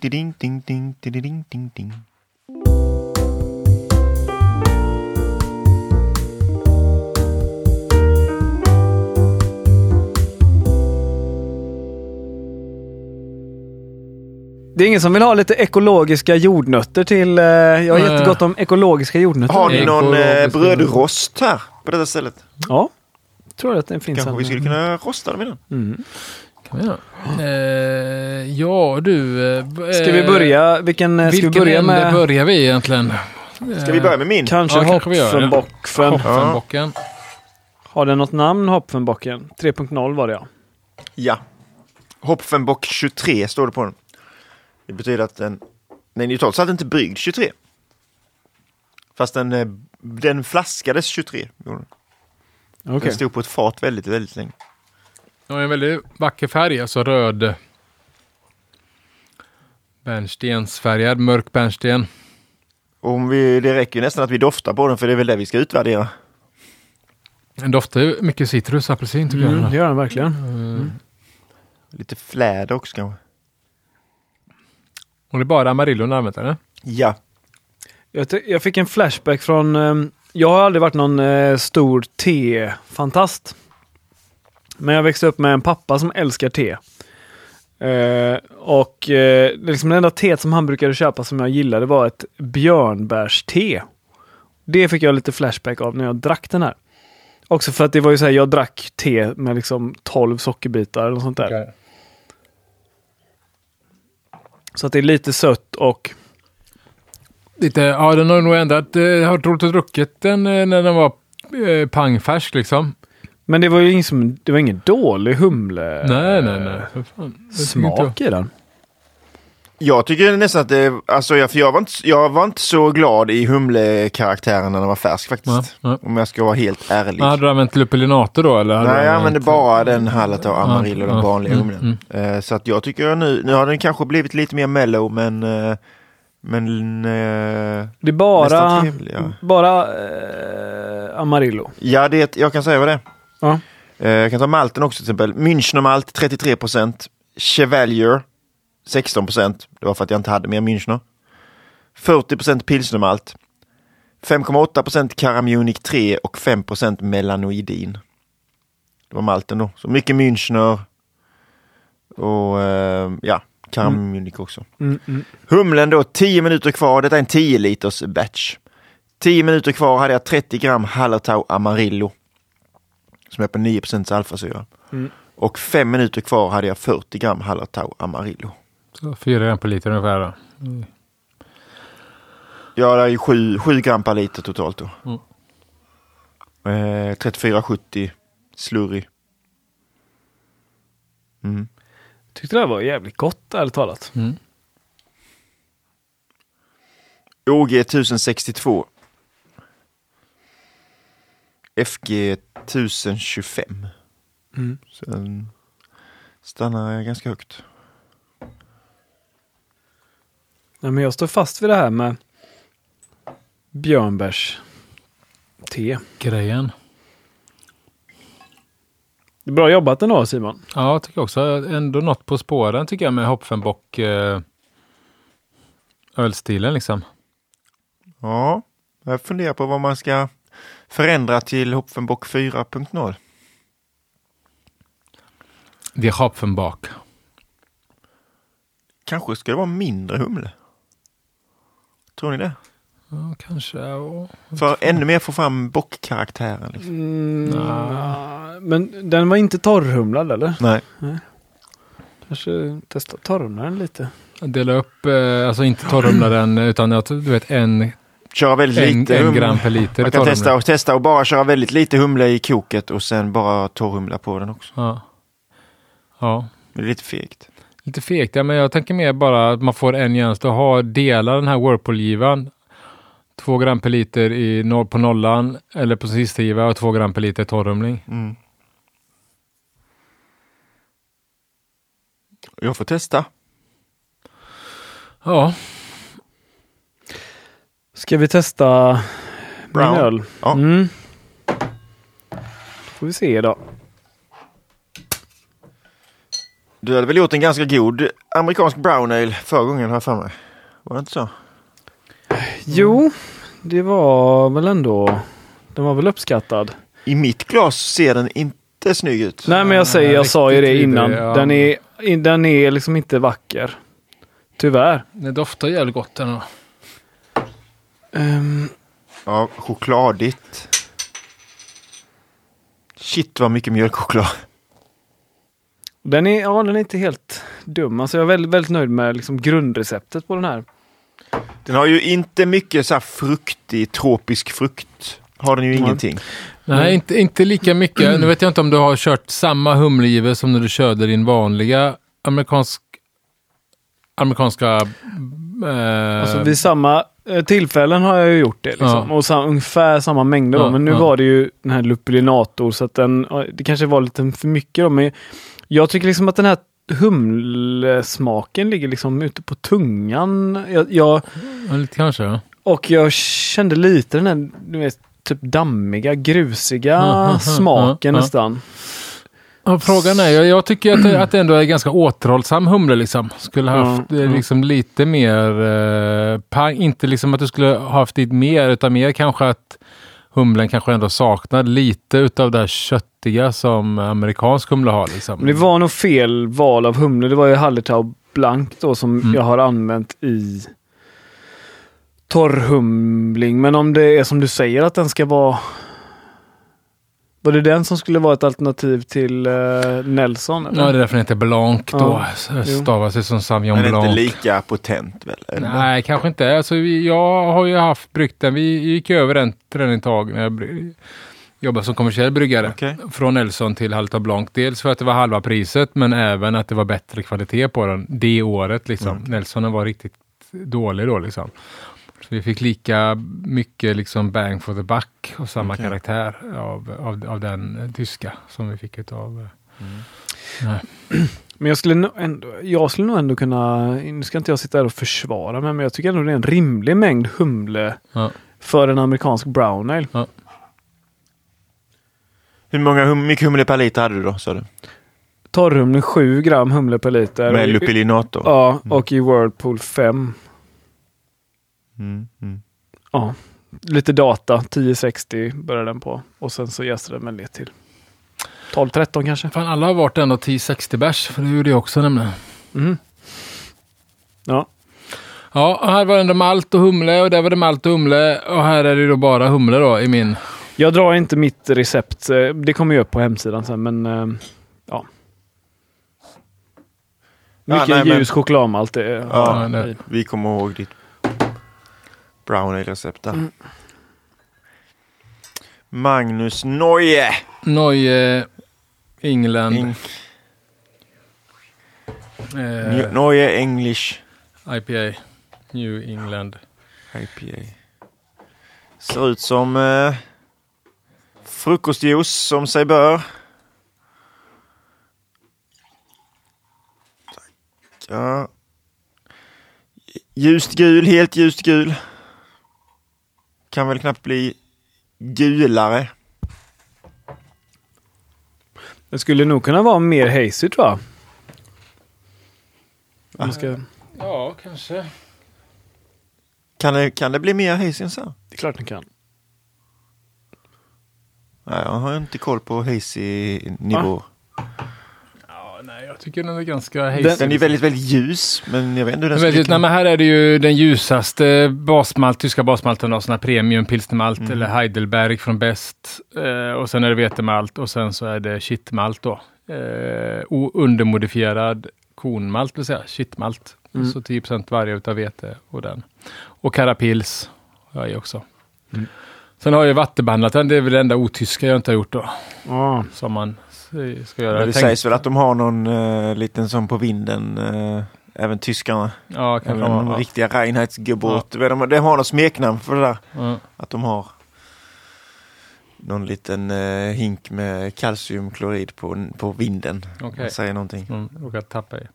Det är ingen som vill ha lite ekologiska jordnötter till... Eh, jag har jättegott om ekologiska jordnötter. Har ni någon eh, brödrost här på detta stället? Ja tror att det finns Kanske en. vi skulle kunna rosta dem innan? Mm. Kan vi göra. Eh, ja, du. Eh, Ska vi börja? Vilken eh, ska vi Vilken börja med? börjar vi egentligen? Ska vi börja med min? Kanske Ja, det. Hopfenbocken. Hoffenbocken. Har den något namn, Hopfenbocken? 3.0 var det ja. Ja. Hopfenbock 23 står det på den. Det betyder att den, den är ju trots allt inte bryggd 23. Fast den, eh, den flaskades 23. Gjorde den. Stod på ett fat väldigt, väldigt länge. Den har en väldigt vacker färg, alltså röd. Bärnstensfärgad, mörk bärnsten. Om vi, det räcker ju nästan att vi doftar på den för det är väl det vi ska utvärdera. Den doftar ju mycket citrus, apelsin tycker Mm, det jag. gör den verkligen. Mm. Lite fläder också kanske. Och det är bara Amarillo ni använder eller? Ja. Jag, jag fick en flashback från... ehm, jag har aldrig varit någon eh, stor te-fantast. Men jag växte upp med en pappa som älskar te. Eh, och eh, liksom det enda teet som han brukade köpa som jag gillade var ett björnbärste. Det fick jag lite flashback av när jag drack den här. Också för att det var ju så här, jag drack te med liksom 12 sockerbitar eller sånt där. Så att det är lite sött och Lite, ja den har nog ändrat. eh, Jag har trott och druckit den eh, när den var eh, pangfärsk liksom. Men det var ju ingen, som, det var ingen dålig humle nej, nej, nej. Fan. Smak i den. Jag tycker nästan att det, alltså jag, för jag var, inte, jag var inte så glad i humlekaraktären när den var färsk faktiskt. ja. Om jag ska vara helt ärlig. Men Hade du använt Lupulinato då eller? Nej, jag använde bara den Hallertau Amarillo, den ja, vanliga mm, humlen. Eh, Så att jag tycker nu, nu har den kanske blivit lite mer mellow men, eh, men eh, Det är bara, nästan trevlig. Ja, bara eh, Amarillo. ja det, jag kan säga vad det är. Ja. Eh, Jag kan ta malten också till exempel. Münchnermalt 33% Chevalier 16% Det var för att jag inte hade mer Münchner. 40% pilsnermalt. 5,8% Caramunic 3 och 5% melanoidin. Det var malten då. Så mycket Münchner och eh, ja, Caramunic också. Mm, mm. Humlen då 10 minuter kvar. Detta är en 10 liters batch. 10 minuter kvar hade jag 30 gram Hallertau Amarillo. Som är på 9 alfasyra. Mm. Och 5 minuter kvar hade jag 40 gram Hallertau Amarillo. Så fyra gram per liter ungefär då. Ja, det är ju 7, 7 gram per liter totalt då. Mm. Eh, 34,70 slurry. Mm. Tyckte det var jävligt gott ärligt talat. Mm. OG 1062. FG 1025. Mm. Så den stannar ganska högt. Nej, men jag står fast vid det här med björnbärs te. Grejen. Bra jobbat ändå Simon. Ja, jag tycker också ändå något på spåren tycker jag med Hopfenbock eh, ölstilen liksom. Ja, jag funderar på vad man ska förändra till Hopfenbock 4.0. Det är Hopfenbock. Kanske ska det vara mindre humle. Tror ni det? Ja, kanske. Ja. För ännu mer få fram bockkaraktären. Liksom. Mm, ja, Men den var inte torrhumlad eller? Nej. Kanske testa torrhumla den lite. Dela upp, eh, alltså inte torrhumla den utan att du vet en, Köra väldigt en, lite en humle. gram per liter. Man kan testa och testa och bara köra väldigt lite humle i koket och sen bara torrhumla på den också. Ja. Ja. Det är lite fegt. Lite fegt, ja, men jag tänker mer bara att man får en jämst och ha dela den här Whirlpool-givan. Två gram per liter i noll på nollan eller på sista giva och två gram per liter torrumling. Mm. Jag får testa. Ja, Ska vi testa Brown. öl? Ja. Mm. får vi se då. Du hade väl gjort en ganska god amerikansk brown ale förra gången har jag för mig. Var det inte så? Jo, det var väl ändå... Den var väl uppskattad. I mitt glas ser den inte snygg ut. Nej men jag säger, jag sa ju det innan. Den, är, den är liksom inte vacker. Tyvärr. det doftar jävligt gott ändå. Um, Ja, chokladigt. Shit vad mycket mjölkchoklad. den, är, ja, den är inte helt dum. Alltså jag är väldigt, väldigt nöjd med liksom grundreceptet på den här. Den har ju inte mycket så här fruktig, tropisk frukt. Har den ju Nej. ingenting. Nej, inte, inte lika mycket. Nu vet jag inte om du har kört samma humlegiva som när du körde din vanliga amerikansk, amerikanska... Eh, Alltså vid samma eh, tillfällen har jag ju gjort det. Liksom. Ja. Och sam, ungefär samma mängder. Då. Ja, Men nu ja. var det ju den här lupulinator så att den, det kanske var lite för mycket då. Men jag tycker liksom att den här humlesmaken ligger liksom ute på tungan. Jag, jag, ja, lite kanske. Ja. och jag kände lite den här du vet, typ dammiga, grusiga smaken nästan. Ja, frågan är, jag, jag tycker att det, att det ändå är ganska återhållsam humle liksom. Skulle haft ja. liksom lite mer eh, pang, inte liksom att du skulle ha haft dit mer, utan mer kanske att humlen kanske ändå saknar lite utav det här köttiga som amerikansk humle har liksom. Det var nog fel val av humle. Det var ju Hallertau Blank då som Mm. jag har använt i torrhumling. Men om det är som du säger att den ska vara... Var det den som skulle vara ett alternativ till eh, Nelson? Eller? Ja, det är därför den heter Blanc då. Ja, Stavas ju som Sauvignon Men Blanc. inte lika potent väl? Eller? Nej, kanske inte. Alltså, jag har ju haft bryggt den. Vi gick över den till den ett tag när jag jobbade som kommersiell bryggare. Okej. Från Nelson till Halta Blanc. Dels för att det var halva priset, men även att det var bättre kvalitet på den det året. Liksom. Nelsonen var riktigt dålig då. Liksom. Så vi fick lika mycket liksom bang for the buck och samma Okej. karaktär av, av, av den tyska som vi fick utav... eh, Men jag skulle, nog ändå, jag skulle nog ändå kunna, nu ska inte jag sitta här och försvara mig, men jag tycker ändå det är en rimlig mängd humle Ja. för en amerikansk brown ale. Hur många hum mycket humle per liter hade du då? Sa du? Torrhumle 7 gram humle per liter. Med Och- lupilinator? Ja, och i Whirlpool 5. Mm, mm. Ja, lite data. 1060 börjar den på. Och sen så jäser den med lite till. 12-13 kanske. Fan, alla har varit ändå 10-60 bärs, för det gjorde jag också nämligen. Mm. Ja, Ja, och här var det ändå malt och humle och där var det malt och humle och här är det då bara humle då i min. jag drar inte mitt recept. eh, Det kommer jag upp på hemsidan sen, men eh, ja. Ja, Mycket nej, men- ljus chokladmalt. Det, är- Ja, Ja, Vi kommer ihåg ditt brown ale-recept där. Mm. Magnus Neue. Neue England Eng- eh, Neue English IPA. New England. IPA. Ser ut som eh, frukostjuice som sig bör. Ja. Ljust gul, helt ljust gul. Kan väl knappt bli gulare. Det skulle nog kunna vara mer hazy tror jag. Man ska, Ja, kanske. Kan det, kan det bli mer hazy än så? det är klart den kan. Nej, jag har inte koll på hazy nivå. Nej, jag tycker den är ganska hazy. Den- Den är väldigt, väldigt ljus, men jag vet inte hur den Men, skulle nej, men här är det ju den ljusaste basmalt, tyska basmalten, då, sån här premium pilsnermalt Mm. eller Heidelberg från Best. Eh, och sen är det vetemalt och sen så är det kittmalt då. Eh, undermodifierad kornmalt vill säga, kittmalt. Mm. Så 10 varje utav vete och den. Och Carapils har jag också. Mm. Sen har jag ju vattenbehandlat den. Det är väl det enda otyska jag inte har gjort då. Ja. Som man ska göra. Men det tänkte- sägs väl att de har någon uh, liten sån på vinden, eh, även tyskarna. Ja, Även de har. riktiga Reinheitsgebot. De, de, de har något smeknamn för det där. Ja. Att de har någon liten eh, hink med kalciumklorid på, på vinden. Man säger någonting. Mm, råkat tappa i.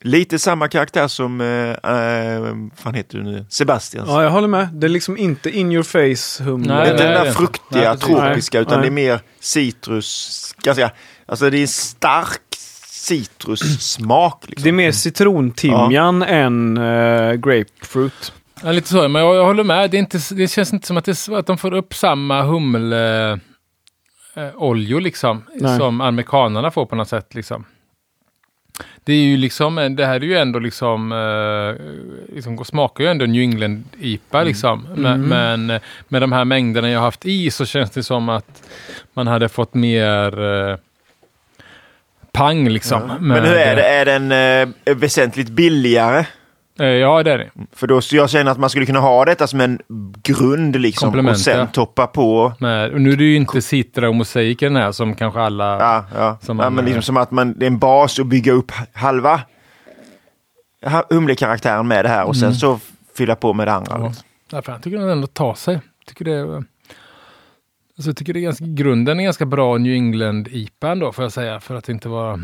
Lite samma karaktär som, eh, fan heter du nu, Sebastians. ja, jag håller med. Det är liksom inte in your face humle. Nej, det är inte den där fruktiga, Nej, tropiska, Nej, utan nej. det är mer citrus, ganska, alltså det är stark citrussmak. Liksom. Det är mer citrontimjan än eh, grapefruit. Ja, lite så. Men jag, jag håller med. Det, är inte, det känns inte som att, det, att de får upp samma humle eh, oljor liksom. Nej. Som amerikanerna får på något sätt liksom. Det är ju liksom, en- det här är ju ändå liksom, eh, liksom smakar ju ändå New England IPA liksom. Men, Mm. men eh, med de här mängderna jag haft i så känns det som att man hade fått mer eh, pang liksom. Ja. Men hur är det? Är den eh, väsentligt billigare? Eh, ja, det är det. För då så jag känner att man skulle kunna ha detta som en grund liksom Komplement, och sen ja. toppa på. Men, och nu är det ju inte Citra och Mosaik i den här som kanske alla... Ja, ja. Som ja man, men liksom som att man, det är en bas att bygga upp halva ha- humlekaraktären med det här och sen så fylla på med det andra. Mm. Ja. liksom. Därför jag tycker den ändå tar sig. Tycker det alltså jag tycker det är ganska, grunden är ganska bra New England IPA ändå, får jag säga, för att inte vara...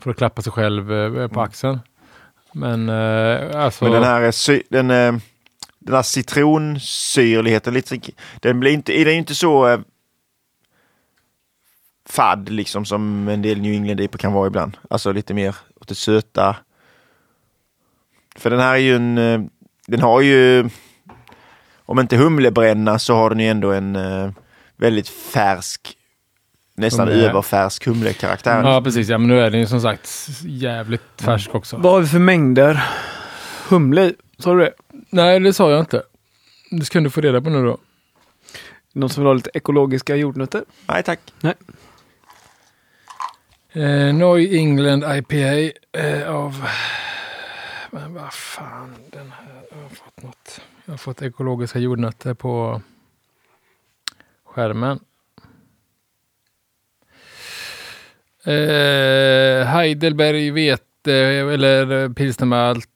För att klappa sig själv eh, på axeln. Men eh, alltså... Men den här, är sy- den, eh, den här citronsyrligheten, lite, den blir inte, är inte så eh, fadd liksom som en del New England IPA kan vara ibland. Alltså lite mer åt det söta. För den här är ju en, eh, den har ju, om inte humlebränna så har den ju ändå en eh, väldigt färsk, nästan Humle. överfärsk humlekaraktär. Ja, precis. Ja, men nu är den ju som sagt jävligt färsk också. Vad har vi för mängder humle i? Sa du det? Nej, det sa jag inte. Det ska du få reda på nu då. Någon som vill ha lite ekologiska jordnötter? Nej tack. Eh, New England IPA eh, av... Men vad fan, den här... Jag har fått något. Jag har fått ekologiska jordnötter på skärmen. Eh, Heidelberg vete eller eh, pilsnermalt.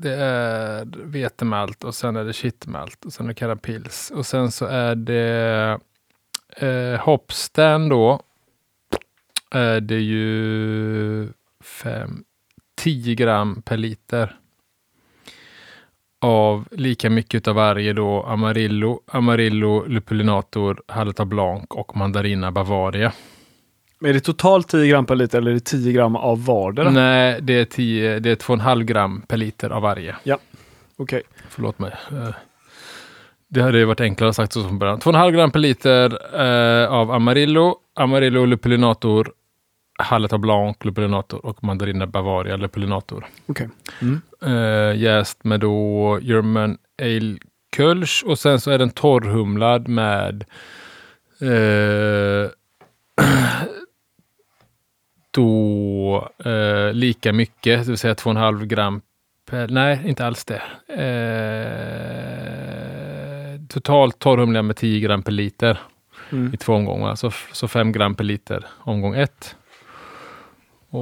Det är vetemalt och sen är det kittmalt och sen är det karapils. Och sen så är det eh, Hopstand då är det ju 5, 10 gram per liter. Av lika mycket av varje då Amarillo, Amarillo, Lupulinator, Halta Blanc och Mandarina Bavaria. Är det totalt 10 gram per liter eller är det 10 gram av vardera? Nej, det är, 10, det är 2,5 gram per liter av varje. Okej. Förlåt mig. Eh, Det hade ju varit enklare sagt så från början. 2,5 gram per liter eh, av Amarillo, Amarillo Lupulinator, Halata Blanc Lupulinator och Mandarina Bavaria Lupulinator. Okej. Mm. Eh, jäst med då German Ale Kölsch och sen så är den torrhumlad med eh, då eh, lika mycket, det vill säga 2,5 gram per, nej inte alls det. Eh, totalt torrhumlad med 10 gram per liter Mm. i två omgångar, så, så 5 gram per liter omgång ett.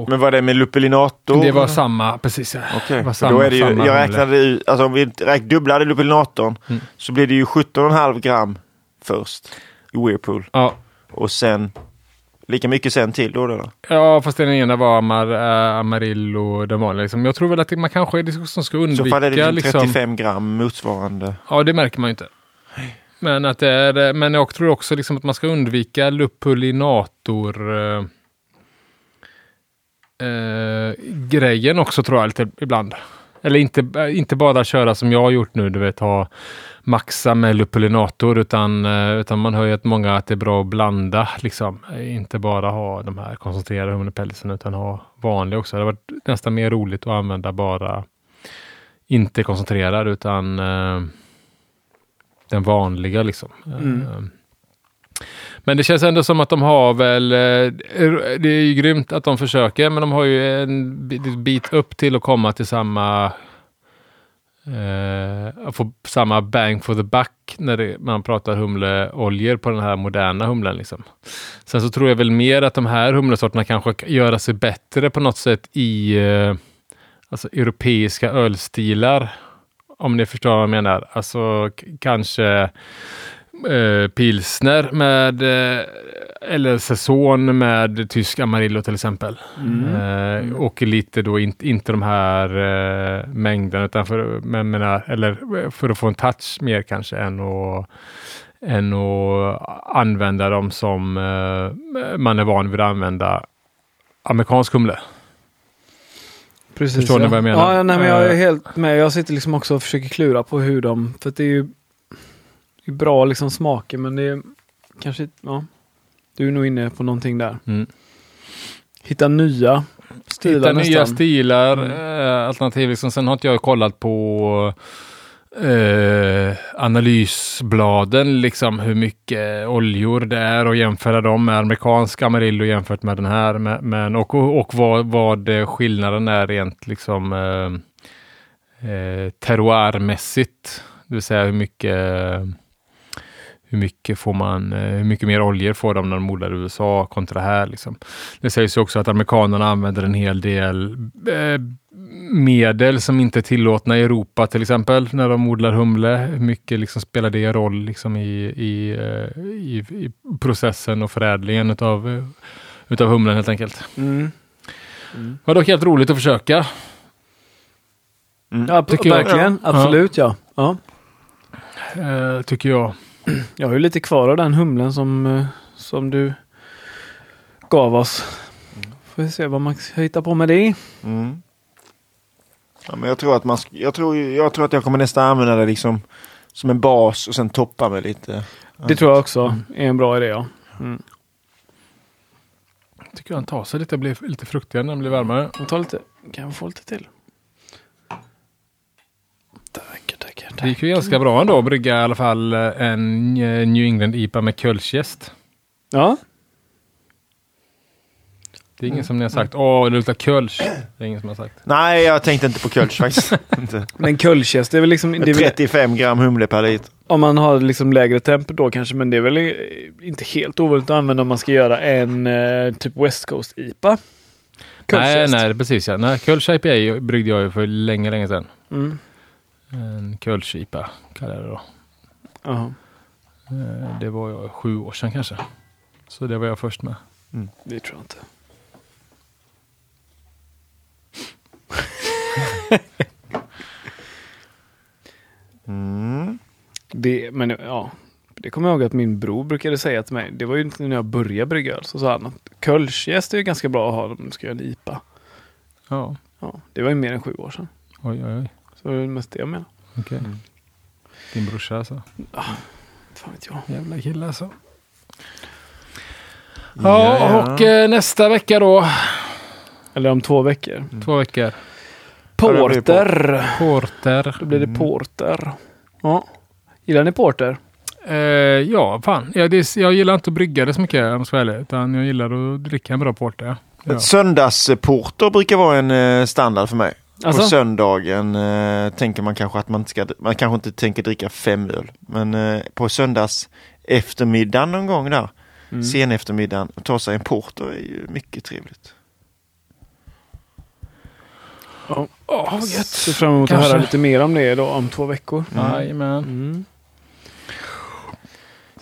Men vad är det med lupulinator? Det var samma, precis ja. Det var samma- då är det ju, samma jag räknade ut, alltså om vi räk, dubblade lupulinatorn Mm. så blir det ju 17,5 gram först i Whirlpool Ja, och sen lika mycket sen till då. då. Ja, fast den ena var Amar, äh, Amarillo, den vanliga. Liksom. Jag tror väl att man kanske är det som ska I så undvika... fall är det liksom, 35 gram motsvarande. Ja, det märker man ju inte. Men, att det är, men jag tror också liksom att man ska undvika lupulinator... Eh, eh, grejen också tror jag lite ibland. Eller inte, eh, inte bara köra som jag har gjort nu, du vet ha maxa med lupulinator, utan, eh, utan man hör ju att många att det är bra att blanda. Liksom. Eh, Inte bara ha de här koncentrerade humlepälsen, utan ha vanliga också. Det har varit nästan mer roligt att använda bara inte koncentrerad, utan eh, den vanliga liksom. Mm. Men det känns ändå som att de har väl, eh, det är ju grymt att de försöker, men de har ju en bit- upp till att komma till samma eh, få samma bang for the buck när det, man pratar humleoljor på den här moderna humlen. Liksom. Sen så tror jag väl mer att de här humlesorterna kanske kan göra sig bättre på något sätt i eh, alltså europeiska ölstilar. Om ni förstår vad jag menar. Alltså kanske eh, pilsner med eh, eller säsong med tysk Amarillo till exempel. Eh, och lite då in, inte de här eh, mängderna utan för, men, menar, eller för att få en touch mer kanske än att, än att använda dem som eh, man är van vid att använda amerikansk humle. Precis, Förstår ni ja. vad jag menar? Ja, nej, men jag är helt med. Jag sitter liksom också och försöker klura på hur de... För att det är ju det är bra liksom smaker, men det är kanske... Ja, du är nog inne på någonting där. Mm. Hitta nya stilar Hitta nästan. nya stilar, Mm. eh, alternativ. Liksom. Sen har inte jag kollat på eh, analysbladen, liksom hur mycket oljor det är och jämföra dem med amerikansk Amarillo jämfört med den här. Men, och och, vad, vad skillnaden är rent liksom eh, eh, terroirmässigt. Det vill säga hur mycket hur mycket får man, eh, hur mycket mer oljor får de när de odlar i USA kontra här liksom. Det sägs ju också att amerikanerna använder en hel del eh, medel som inte är tillåtna i Europa till exempel när de odlar humle. Hur mycket liksom spelar det roll liksom i, i, eh, i, i processen och förädlingen utav, eh, utav humlen helt enkelt. Mm. Det var dock helt roligt att försöka. Ja, Tycker jag. verkligen. Ja. Absolut, ja. ja. Eh, tycker jag. Jag har ju lite kvar av den humlen som, eh, som du gav oss. Får vi se vad man ska hitta på med det. Mm. Ja, men jag tror att man, jag tror, jag tror att jag kommer nästan använda det liksom som en bas och sen toppa med lite. Det tror jag också är en bra idé. Ja. Tycker han tar sig lite, blir lite fruktigare när den blir varmare. Jag tar lite, kan jag få lite till? Tackar, Det gick ju ganska bra ändå att brygga i alla fall eh, en eh, New England IPA med kölschjäst. Ja, Det är ingen som ni har sagt, åh det luktar kölsch. Det är ingen som har sagt. Nej, jag tänkte inte på Kölsch faktiskt. inte. men kölschjäst, det är väl liksom... Det är väl, 35 gram humle per liter. om man har liksom lägre temp då kanske, men det är väl inte helt ovanligt att använda om man ska göra en eh, typ West Coast IPA. Nej, nej, precis ja. Nej, Kölsch IPA bryggde jag ju för länge, länge sedan. Mm. En Kölsch IPA kallar jag det då. Jaha, Eh, Det var jag sju år sedan kanske. Så det var jag först med. det tror jag inte. Mm. Det, men ja, det kommer jag ihåg att min bror brukade säga till mig. Det var ju inte när jag började brygga öl. Så sa han att kölschjäst är ju ganska bra att ha om du ska göra en IPA. Ja, Ja, det var ju mer än sju år sedan. oj, oj, oj. Så det är mest det jag menar. Okej. Din brorsa alltså. Fan vet jag. Jävla kille alltså. Ja, och eh, nästa vecka då. Eller om två veckor. Två veckor. Ja, det blir Porter. Porter. Då blir det porter. Ja. Gillar ni porter? Eh, ja, fan. Ja, det, jag gillar inte att brygga det så mycket om jag ska vara Utan jag gillar att dricka en bra porter. Ja. Ett Söndagsporter brukar vara en eh, standard för mig. Alltså? På söndagen eh, tänker man kanske att man inte ska, man kanske inte tänker dricka fem öl. Men eh, på söndags eftermiddagen någon gång där, Mm. sen eftermiddagen, och ta sig en porter är ju mycket trevligt. Ja. Åh, vad gött. Ser fram emot Kanske. att höra lite mer om det då om två veckor. Jajamän. Mm.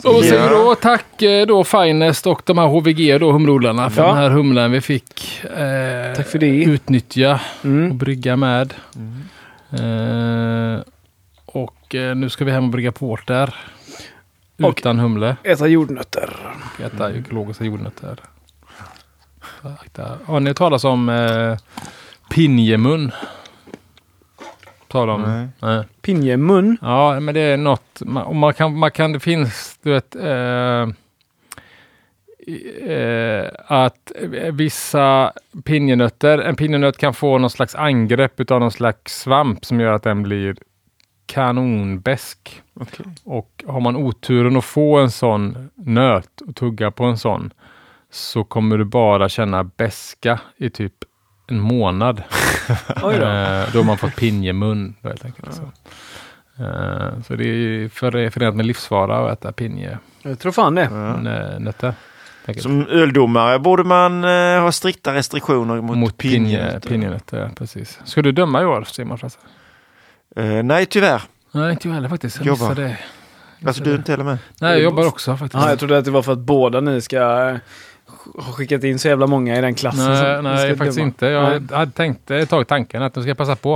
Och vi då? Tack eh, då Finest och de här HVG då, humleodlarna, för Ja. den här humlen vi fick eh, Tack för det. utnyttja och Mm. brygga med. Eh, och eh, nu ska vi hem och brygga porter. Och- Utan humle. Äta jordnötter. Äta ekologiska jordnötter. Har ni talat om eh, pinjemun? Talar om? Nej. Nej. Pinjemun. Ja, men det är något. Man, och man kan, man kan, det finns, du vet, eh, eh, att vissa pinjenötter, en pinjenöt kan få någon slags angrepp av någon slags svamp som gör att den blir kanonbesk. Okej. Och har man oturen att få en sån nöt och tugga på en sån så kommer du bara känna beska i typ en månad. Oj då. Eh, då har man fått pinjemun. Då, helt enkelt. Så. Eh, så det är för, förenat med livsfara att äta pinjenötter. Jag tror fan det. Ja. Som öldomare borde man eh, ha strikta restriktioner mot, Mot pinje, pinjenötter. pinjenötter, ja, precis. Ska du döma i år, Simon? Eh, nej, tyvärr. Nej, inte jag heller faktiskt. Jag Jobbar. missade det. Alltså du inte heller med? Nej, jag jobbar också faktiskt. Ja, jag trodde att det var för att båda ni ska eh, ha skickat in så jävla många i den klassen. Nej, nej ska faktiskt döma. inte. Jag Nej. hade tänkt ett tag tanken att nu ska jag passa på.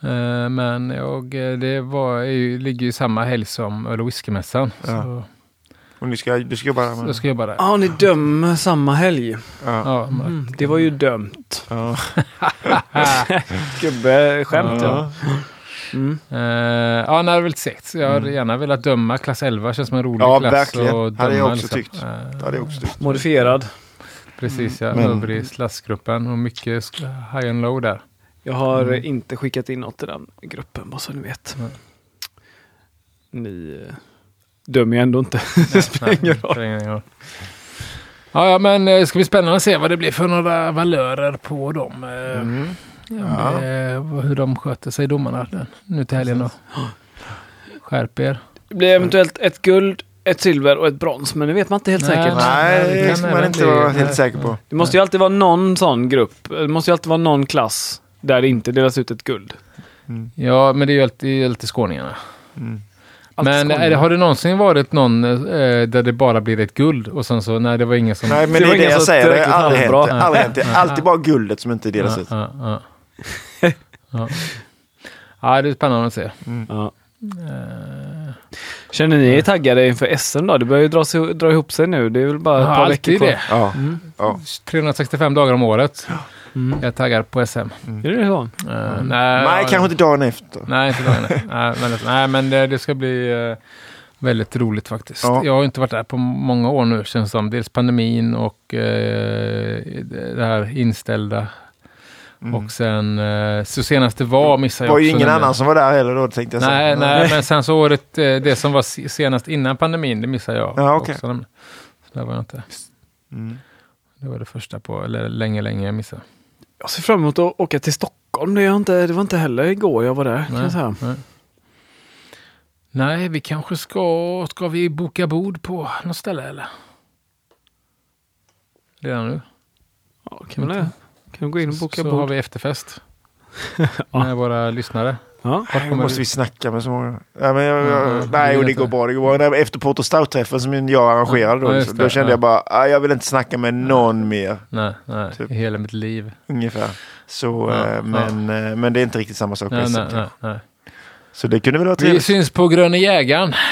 Eh, Men jag, eh, det var, ju, ligger ju samma helg som öl och whiskymässan. Ja. Och ni ska, du ska jobba där jag ska jobba där. Ja, ni dömer samma helg. Ja. Ja, Mm, det var ju dömt. Ja. Gubbe, skämt ja. Mm. Eh, ja, nej, det är väl segt. Jag hade gärna velat döma klass 11. Känns som en rolig Ja, klass. verkligen. att Hade jag döma, också tyckt. Eh, Det hade jag också tyckt. Modifierad. Precis, ja. Men- Över i slaskgruppen och mycket high and low där. Jag har Mm. eh, inte skickat in något i den gruppen, bara så ni vet. Nej. Ni eh, dömer ju ändå inte. det spelar ingen roll. Ja, ja, men det ska bli spännande att se vad det blir för några valörer på dem. eh, Mm. Ja, hur de sköter sig, domarna, nu till helgen då. Skärp er. Det blir eventuellt ett guld, ett silver och ett brons, men det vet man inte helt Nej, säkert. Nej, det kan ska man inte bli- vara helt säker på. Det måste ju alltid vara någon sån grupp. Det måste ju alltid vara någon klass där det inte delas ut ett guld. Ja, men det är ju alltid, alltid skåningarna. Mm. Men skåningar. är det, har det någonsin varit någon eh, där det bara blir ett guld och sen så, nej det var ingen som... Nej, men Det är det jag säger. Det har aldrig hänt. aldrig hänt. Det är alltid bara guldet som inte delas ja, ut. Ja, ja. det är spännande att se. Ja. Eh, Känner ni er taggade inför SM då? Det börjar ju dra, sig, dra ihop sig nu. Det är väl bara ett par veckor kvar. det. Ja. Mm. Ja. 365 dagar om året. Mm. Jag är taggad på SM. Är det så? Eh, nej, Nej, ja, kanske inte dagen efter. Nej, inte dagen efter. nej, men, nej, men det, det ska bli eh, väldigt roligt faktiskt. Ja. Jag har inte varit där på många år nu känns det som. Dels pandemin och eh, det här inställda. Och sen, eh, så senast det var missade Det jag var ju ingen annan som var där heller då tänkte jag säga. Nej, nej, men sen så året, eh, det som var se- senast innan pandemin, det missade jag Ja, okej. också. Så där var jag inte. Mm. Det var det första på, eller länge, länge jag missade. Jag ser fram emot att åka till Stockholm. Det, inte, det var inte heller igår jag var där. Kan jag säga. nej. nej, vi kanske ska, ska vi boka bord på något ställe eller? Redan nu? Ja, kan, vi, kan vi gå in och boka så har bord? vi efterfest. Med våra lyssnare. Ja. Nu måste vi snacka med så många. Ja, men jag, jag, Ja, nej, det och det vet går jag. bra. Det går bra. Nej, Efter Porto Stout-träffen som jag arrangerade då, Ja, då kände ja. jag bara, ah, jag vill inte snacka med någon mer. Nej, nej, Typ. i hela mitt liv. Ungefär. Så, Ja, eh, ja. men, eh, men det är inte riktigt samma sak. Nej, nej, nej, nej. Så det kunde väl vara Vi trevligt. syns på Gröna Jägaren.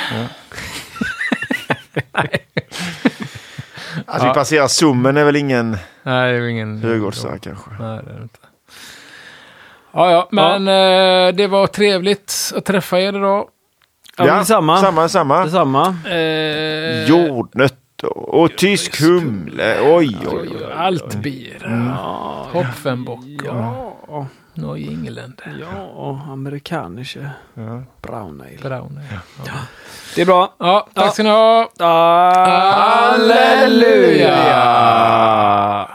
Att vi Ja. passerar Zoomen är väl ingen Nej, det är ingen... Högårdsare kanske. Nej, det är inte. Ja, ja, men eh, det var trevligt att träffa er idag. Ja, men detsamma. Samma, samma. Detsamma. Eh, Jordnötter och tysk humle. Oj, oj, oj, oj. oj, Allt bir. Ja, Hopfenbock och ja, Neue England. ja, amerikanische Ja. brown ale. Brown. Ja. Det är bra. ja, tack Ja. ska ni ha. Halleluja!